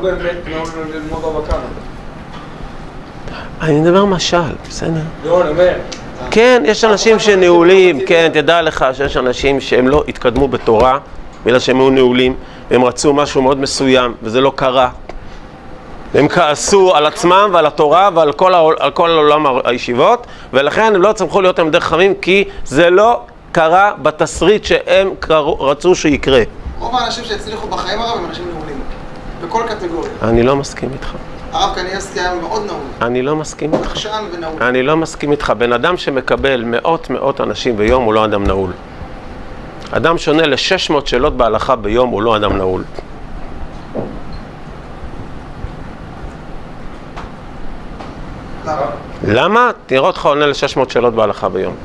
אני מדבר משל, בסדר? לא, אני אומר. כן, יש אנשים שנעולים, כן, תדע לך שיש אנשים שהם לא התקדמו בתורה, בגלל שהם היו נעולים, והם רצו משהו מאוד מסוים, וזה לא קרה. הם כעסו על עצמם ועל התורה ועל כל, העול, כל עולם הישיבות, ולכן הם לא צמחו להיות תלמידי חכמים, כי זה לא קרה בתסריט שהם קראו, רצו שיקרה. רוב האנשים שהצליחו בחיים הרב הם אנשים נעולים. בכל קטגוריה. אני לא מסכים איתך. הרב קניאסקי היה מאוד נעול. אני לא מסכים איתך. עקשן ונעול. אני לא מסכים איתך. בן אדם שמקבל מאות מאות אנשים ביום הוא לא אדם נעול. אדם שעונה ל-600 שאלות בהלכה ביום הוא לא אדם נעול. למה? תראה אותך עונה ל-600 שאלות בהלכה ביום.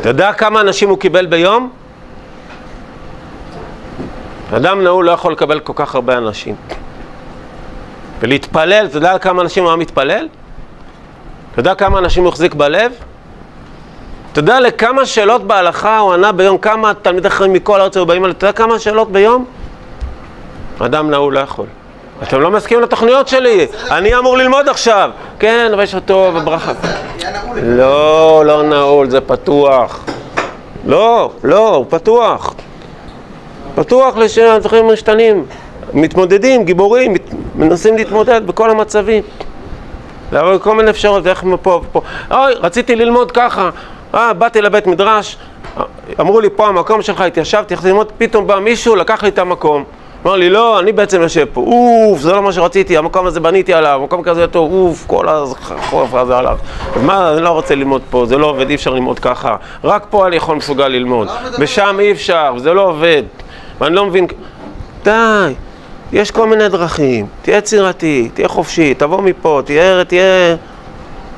אתה יודע כמה אנשים הוא קיבל ביום? אדם נעול לא יכול לקבל כל כך הרבה אנשים. ולהתפלל, אתה יודע כמה אנשים הוא היה מתפלל? אתה יודע כמה אנשים הוא החזיק בלב? אתה יודע לכמה שאלות בהלכה הוא ענה ביום? כמה תלמידי חכמים מכל הארץ היו באים אליו? אתה יודע כמה שאלות ביום? אדם נעול לא יכול. אתם לא מסכימים לתוכניות שלי, אני אמור ללמוד עכשיו. כן, אבל יש אותו וברכה. לא, לא נעול, זה פתוח. לא, לא, הוא פתוח. פתוח לדברים משתנים. מתמודדים, גיבורים, מנסים להתמודד בכל המצבים. לעבור כל מיני אפשרויות, איך מפה ופה. אוי, רציתי ללמוד ככה. אה, באתי לבית מדרש, אמרו לי, פה המקום שלך, התיישבתי, הלכתי ללמוד, פתאום בא מישהו, לקח לי את המקום. אמר לי, לא, אני בעצם יושב פה, אוף, זה לא מה שרציתי, המקום הזה בניתי עליו, המקום כזה טוב, אוף, כל החורף הזה עליו. אז מה, אני לא רוצה ללמוד פה, זה לא עובד, אי אפשר ללמוד ככה. רק פה אני יכול מסוגל ללמוד, ושם אי אפשר, וזה לא עובד. ואני לא מבין, די, יש כל מיני דרכים, תהיה יצירתי, תהיה חופשי, תבוא מפה, תהיה, תהיה,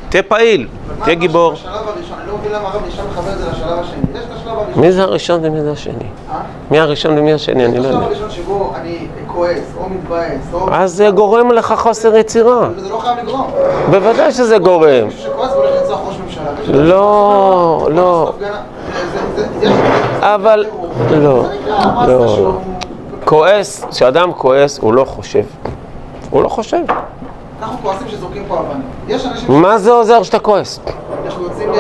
תהיה פעיל, תהיה מה גיבור. בשלב הראשון, אני לא מבין למה הרב נשאר מחבר את זה לשלב השני. יש את השלב הראשון. מי זה הראשון ומי זה השני? אה? מי הראשון ומי השני? אני יש לא את השלב יודע. הראשון שבו אני כועס, או מתבאס, או... אז זה גורם לך חוסר יצירה. זה לא חייב לגרום. בוודאי שזה גורם. לא, לא. אבל, לא, לא. שהוא... כועס, כשאדם כועס הוא לא חושב. הוא לא חושב. אנחנו כועסים שזורקים פה אבנים. יש אנשים מה זה עוזר שאתה כועס? שאנחנו יוצאים...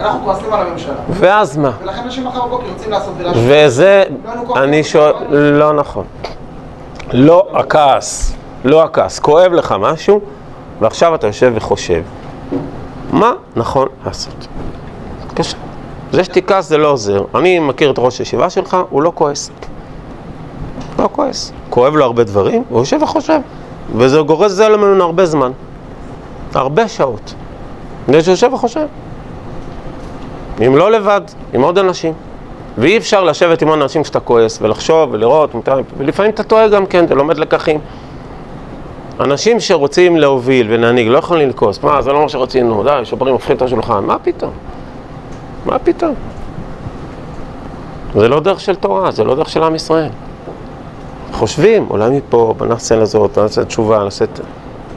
אנחנו כועסים על הממשלה. ואז מה? ולכן אנשים מחר בבוקר יוצאים לעשות ולהשפיע. וזה, לא אני שואל, לא נכון. לא הכעס, לא הכעס. כואב לך משהו, ועכשיו אתה יושב וחושב. מה נכון לעשות? בבקשה. זה שתכעס זה לא עוזר. אני מכיר את ראש הישיבה שלך, הוא לא כועס. לא כועס. כואב לו הרבה דברים, הוא יושב וחושב. וזה גורס זה ממנו הרבה זמן. הרבה שעות. זה שהוא יושב וחושב. אם לא לבד, עם עוד אנשים. ואי אפשר לשבת עם עוד אנשים כשאתה כועס, ולחשוב, ולראות, ולפעמים אתה טועה גם כן, אתה לומד לקחים. אנשים שרוצים להוביל ולהנהיג לא יכולים לכעוס. מה, זה לא מה שרצינו, די, שוברים, הופכים את השולחן. מה פתאום? מה פתאום? זה לא דרך של תורה, זה לא דרך של עם ישראל. חושבים, אולי מפה, נעשה לזאת, נעשה תשובה, נעשה...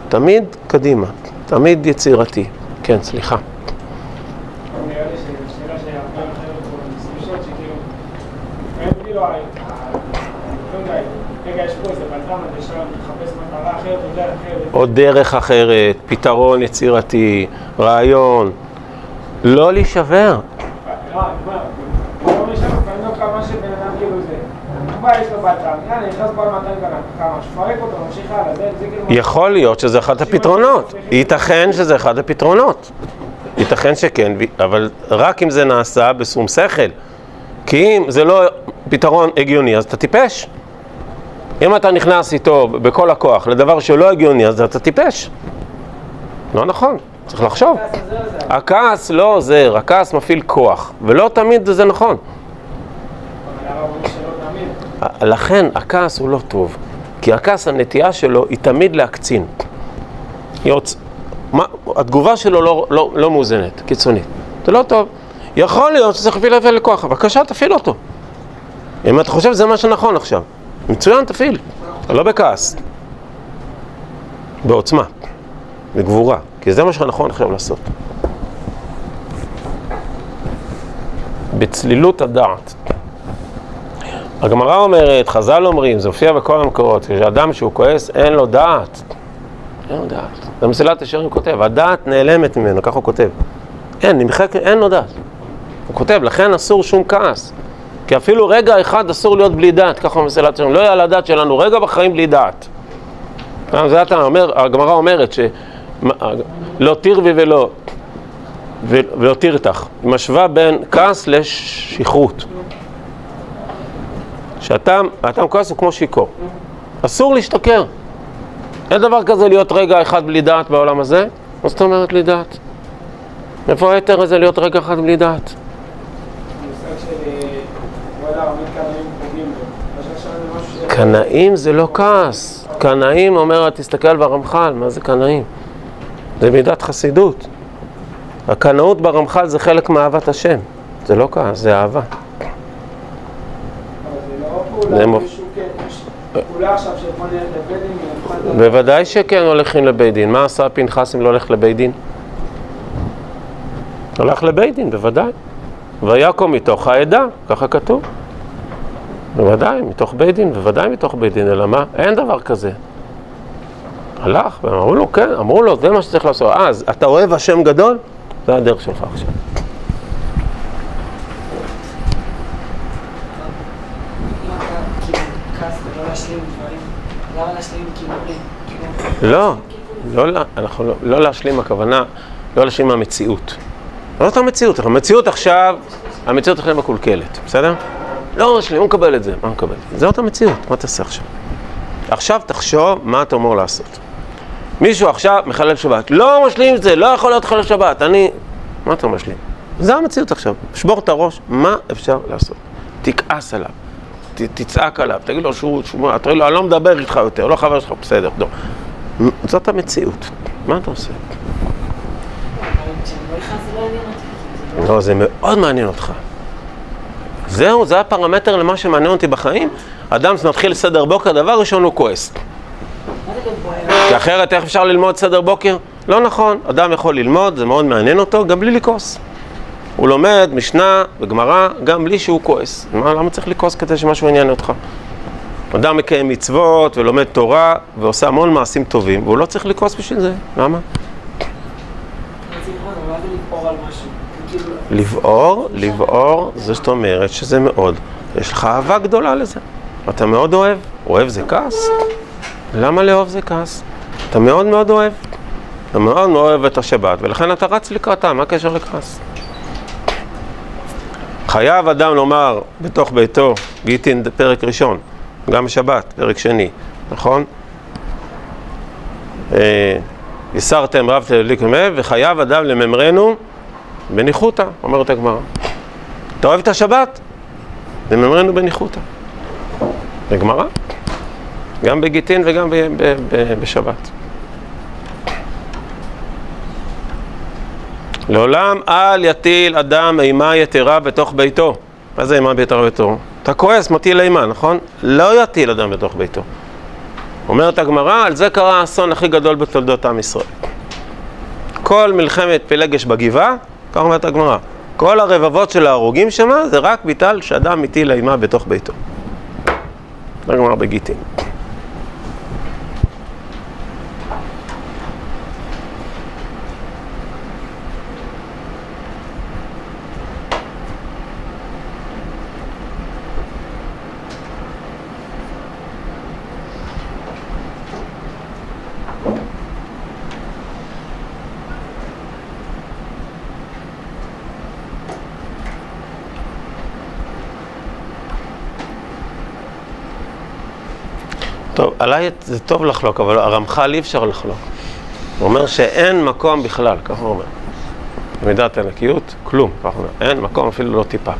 תמיד קדימה, תמיד יצירתי. כן, סליחה. או דרך אחרת. פתרון יצירתי, רעיון. לא להישבר. לא, אני אומר, לא משנה, לפעמים דווקא מה שבן כאילו זה, מה יש לו בלטם, יאללה, נכנס בעל 200 גרם, כמה, שפרק אותו, ממשיך הלאה, זה זה. יכול להיות שזה אחד הפתרונות. ייתכן שזה אחד הפתרונות. ייתכן שכן, אבל רק אם זה נעשה בשום שכל. כי אם זה לא פתרון הגיוני, אז אתה טיפש. אם אתה נכנס איתו בכל הכוח לדבר שלא הגיוני, אז אתה טיפש. לא נכון, צריך לחשוב. הכעס לא עוזר, הכעס מפעיל כוח, ולא תמיד זה נכון. אבל הרב אומר שלא תמיד. לכן הכעס הוא לא טוב, כי הכעס, הנטייה שלו היא תמיד להקצין. יוצ... מה... התגובה שלו לא, לא, לא מאוזנת, קיצונית. זה לא טוב. יכול להיות שצריך להפעיל להפעיל לכוח, בבקשה תפעיל אותו. אם אתה חושב שזה מה שנכון עכשיו, מצוין, תפעיל, לא בכעס. בעוצמה, בגבורה, כי זה מה שנכון עכשיו לעשות. בצלילות הדעת. הגמרא אומרת, חז"ל אומרים, זה הופיע בכל המקורות, שאדם שהוא כועס אין לו דעת. אין לו דעת. זה מסילת ישרים כותב, הדעת נעלמת ממנו, ככה הוא כותב. אין, נמחק, אין לו דעת. הוא כותב, לכן אסור שום כעס. כי אפילו רגע אחד אסור להיות בלי דעת, ככה מסילת ישרים. לא על הדעת שלנו רגע בחיים בלי דעת. זה אתה אומר, הגמרא אומרת ש... לא תרבי ולא... ולא. היא משווה בין כעס לשכרות. אתה כועס הוא כמו שיכור. אסור להשתכר. אין דבר כזה להיות רגע אחד בלי דעת בעולם הזה. מה זאת אומרת בלי דעת? איפה ההיתר הזה להיות רגע אחד בלי דעת? אה, זה. קנאים זה לא כעס. קנאים אומר, תסתכל ברמח"ל, מה זה קנאים? זה מידת חסידות. הקנאות ברמח"ל זה חלק מאהבת השם. זה לא כעס, זה אהבה. אבל זה לא פעולה, זה מופ- מישהו כן, יש פעולה עכשיו שבוא נלך לבית דין ונבחן את ה... בוודאי שכן הולכים לבית דין. מה עשה פנחס אם לא הולך לבית דין? הולך לבית דין, בוודאי. ויקום מתוך העדה, ככה כתוב. בוודאי, מתוך בית דין, בוודאי מתוך בית דין, אלא מה? אין דבר כזה. הלך, והם אמרו לו, כן, אמרו לו, זה מה שצריך לעשות. אז, אתה אוהב השם גדול? זה הדרך שלך עכשיו. אם אתה כאילו כעס ולא להשלים עם דברים, למה להשלים עם כיוונים? כאילו, לא, לא, אנחנו לא, לא להשלים, הכוונה, לא להשלים מהמציאות. זאת המציאות, המציאות עכשיו, המציאות עכשיו מקולקלת, בסדר? לא משלים, הוא מקבל את זה, מה הוא מקבל? זאת המציאות, מה תעשה עכשיו? עכשיו תחשוב מה אתה אמור לעשות. מישהו עכשיו מחלל שבת, לא משלים את זה, לא יכול להיות חלל שבת, אני... מה אתה משלים? זה המציאות עכשיו, שבור את הראש, מה אפשר לעשות? תכעס עליו, תצעק עליו, תגיד לו שהוא, שהוא, תגיד לו, אני לא מדבר איתך יותר, לא חבר שלך, בסדר, לא. זאת המציאות, מה אתה עושה? לא זה מאוד מעניין אותך. זהו, זה הפרמטר למה שמעניין אותי בחיים. אדם שמתחיל סדר בוקר, דבר ראשון הוא כועס. כי אחרת איך אפשר ללמוד סדר בוקר? לא נכון, אדם יכול ללמוד, זה מאוד מעניין אותו, גם בלי לכעוס. הוא לומד משנה וגמרא גם בלי שהוא כועס. מה, למה צריך לכעוס כדי שמשהו יעניין אותך? אדם מקיים מצוות ולומד תורה ועושה המון מעשים טובים, והוא לא צריך לכעוס בשביל זה. למה? לבעור, לבעור, זאת אומרת שזה מאוד, יש לך אהבה גדולה לזה. אתה מאוד אוהב, אוהב זה כעס? למה לאהוב זה כעס? אתה מאוד מאוד אוהב. אתה מאוד מאוד אוהב את השבת, ולכן אתה רץ לקראתה, מה הקשר לכעס? חייב אדם לומר בתוך ביתו, גיטין פרק ראשון, גם בשבת, פרק שני, נכון? אה, הסרתם רב תדליק מב, וחייב אדם לממרנו בניחותא, אומרת הגמרא. אתה אוהב את השבת? לממרנו בניחותא. זה גמרא, גם בגיטין וגם ב- ב- ב- בשבת. לעולם אל יטיל אדם אימה יתרה בתוך ביתו. מה זה אימה יתרה בביתו? אתה כועס, מטיל אימה, נכון? לא יטיל אדם בתוך ביתו. אומרת הגמרא, על זה קרה האסון הכי גדול בתולדות עם ישראל. כל מלחמת פילגש בגבעה, כך אומרת הגמרא, כל הרבבות של ההרוגים שמה, זה רק בגלל שאדם מטיל אימה בתוך ביתו. זה הגמרא בגיטין. טוב, עליי זה טוב לחלוק, אבל הרמח"ל אי אפשר לחלוק. הוא אומר שאין מקום בכלל, ככה הוא אומר. במידת הנקיות, כלום, ככה הוא אומר. אין מקום אפילו לא טיפה.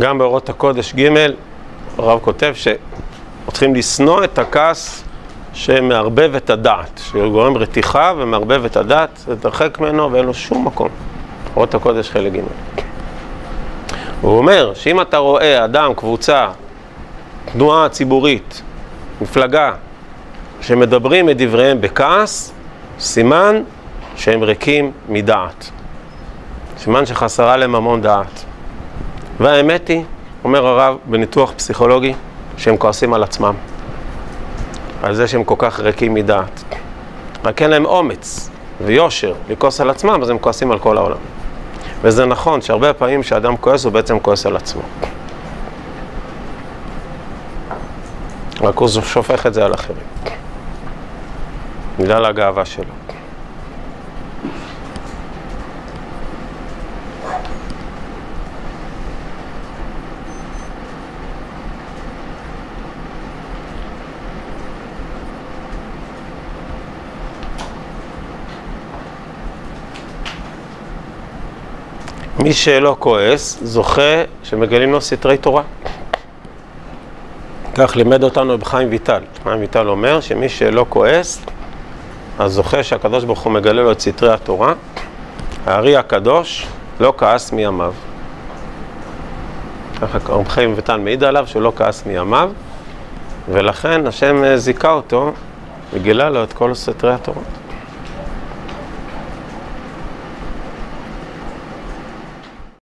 גם באורות הקודש ג' הרב כותב שצריכים לשנוא את הכעס שמערבב את הדעת, שגורם רתיחה ומערבב את הדעת, להתרחק ממנו ואין לו שום מקום. אורות הקודש חלק ג'. הוא אומר שאם אתה רואה אדם, קבוצה, תנועה ציבורית, מפלגה, שמדברים את דבריהם בכעס, סימן שהם ריקים מדעת. סימן שחסרה להם המון דעת. והאמת היא, אומר הרב בניתוח פסיכולוגי, שהם כועסים על עצמם. על זה שהם כל כך ריקים מדעת. רק אין להם אומץ ויושר לכעוס על עצמם, אז הם כועסים על כל העולם. וזה נכון שהרבה פעמים כשאדם כועס, הוא בעצם כועס על עצמו. רק הוא שופך את זה על אחרים. בגלל הגאווה שלו. מי שלא כועס, זוכה שמגלים לו סתרי תורה. כך לימד אותנו בחיים ויטל. חיים ויטל אומר שמי שלא כועס, אז זוכה שהקדוש ברוך הוא מגלה לו את סתרי התורה. הארי הקדוש לא כעס מימיו. ככה רב חיים ויטל מעיד עליו שהוא לא כעס מימיו, ולכן השם זיכה אותו וגילה לו את כל סתרי התורה.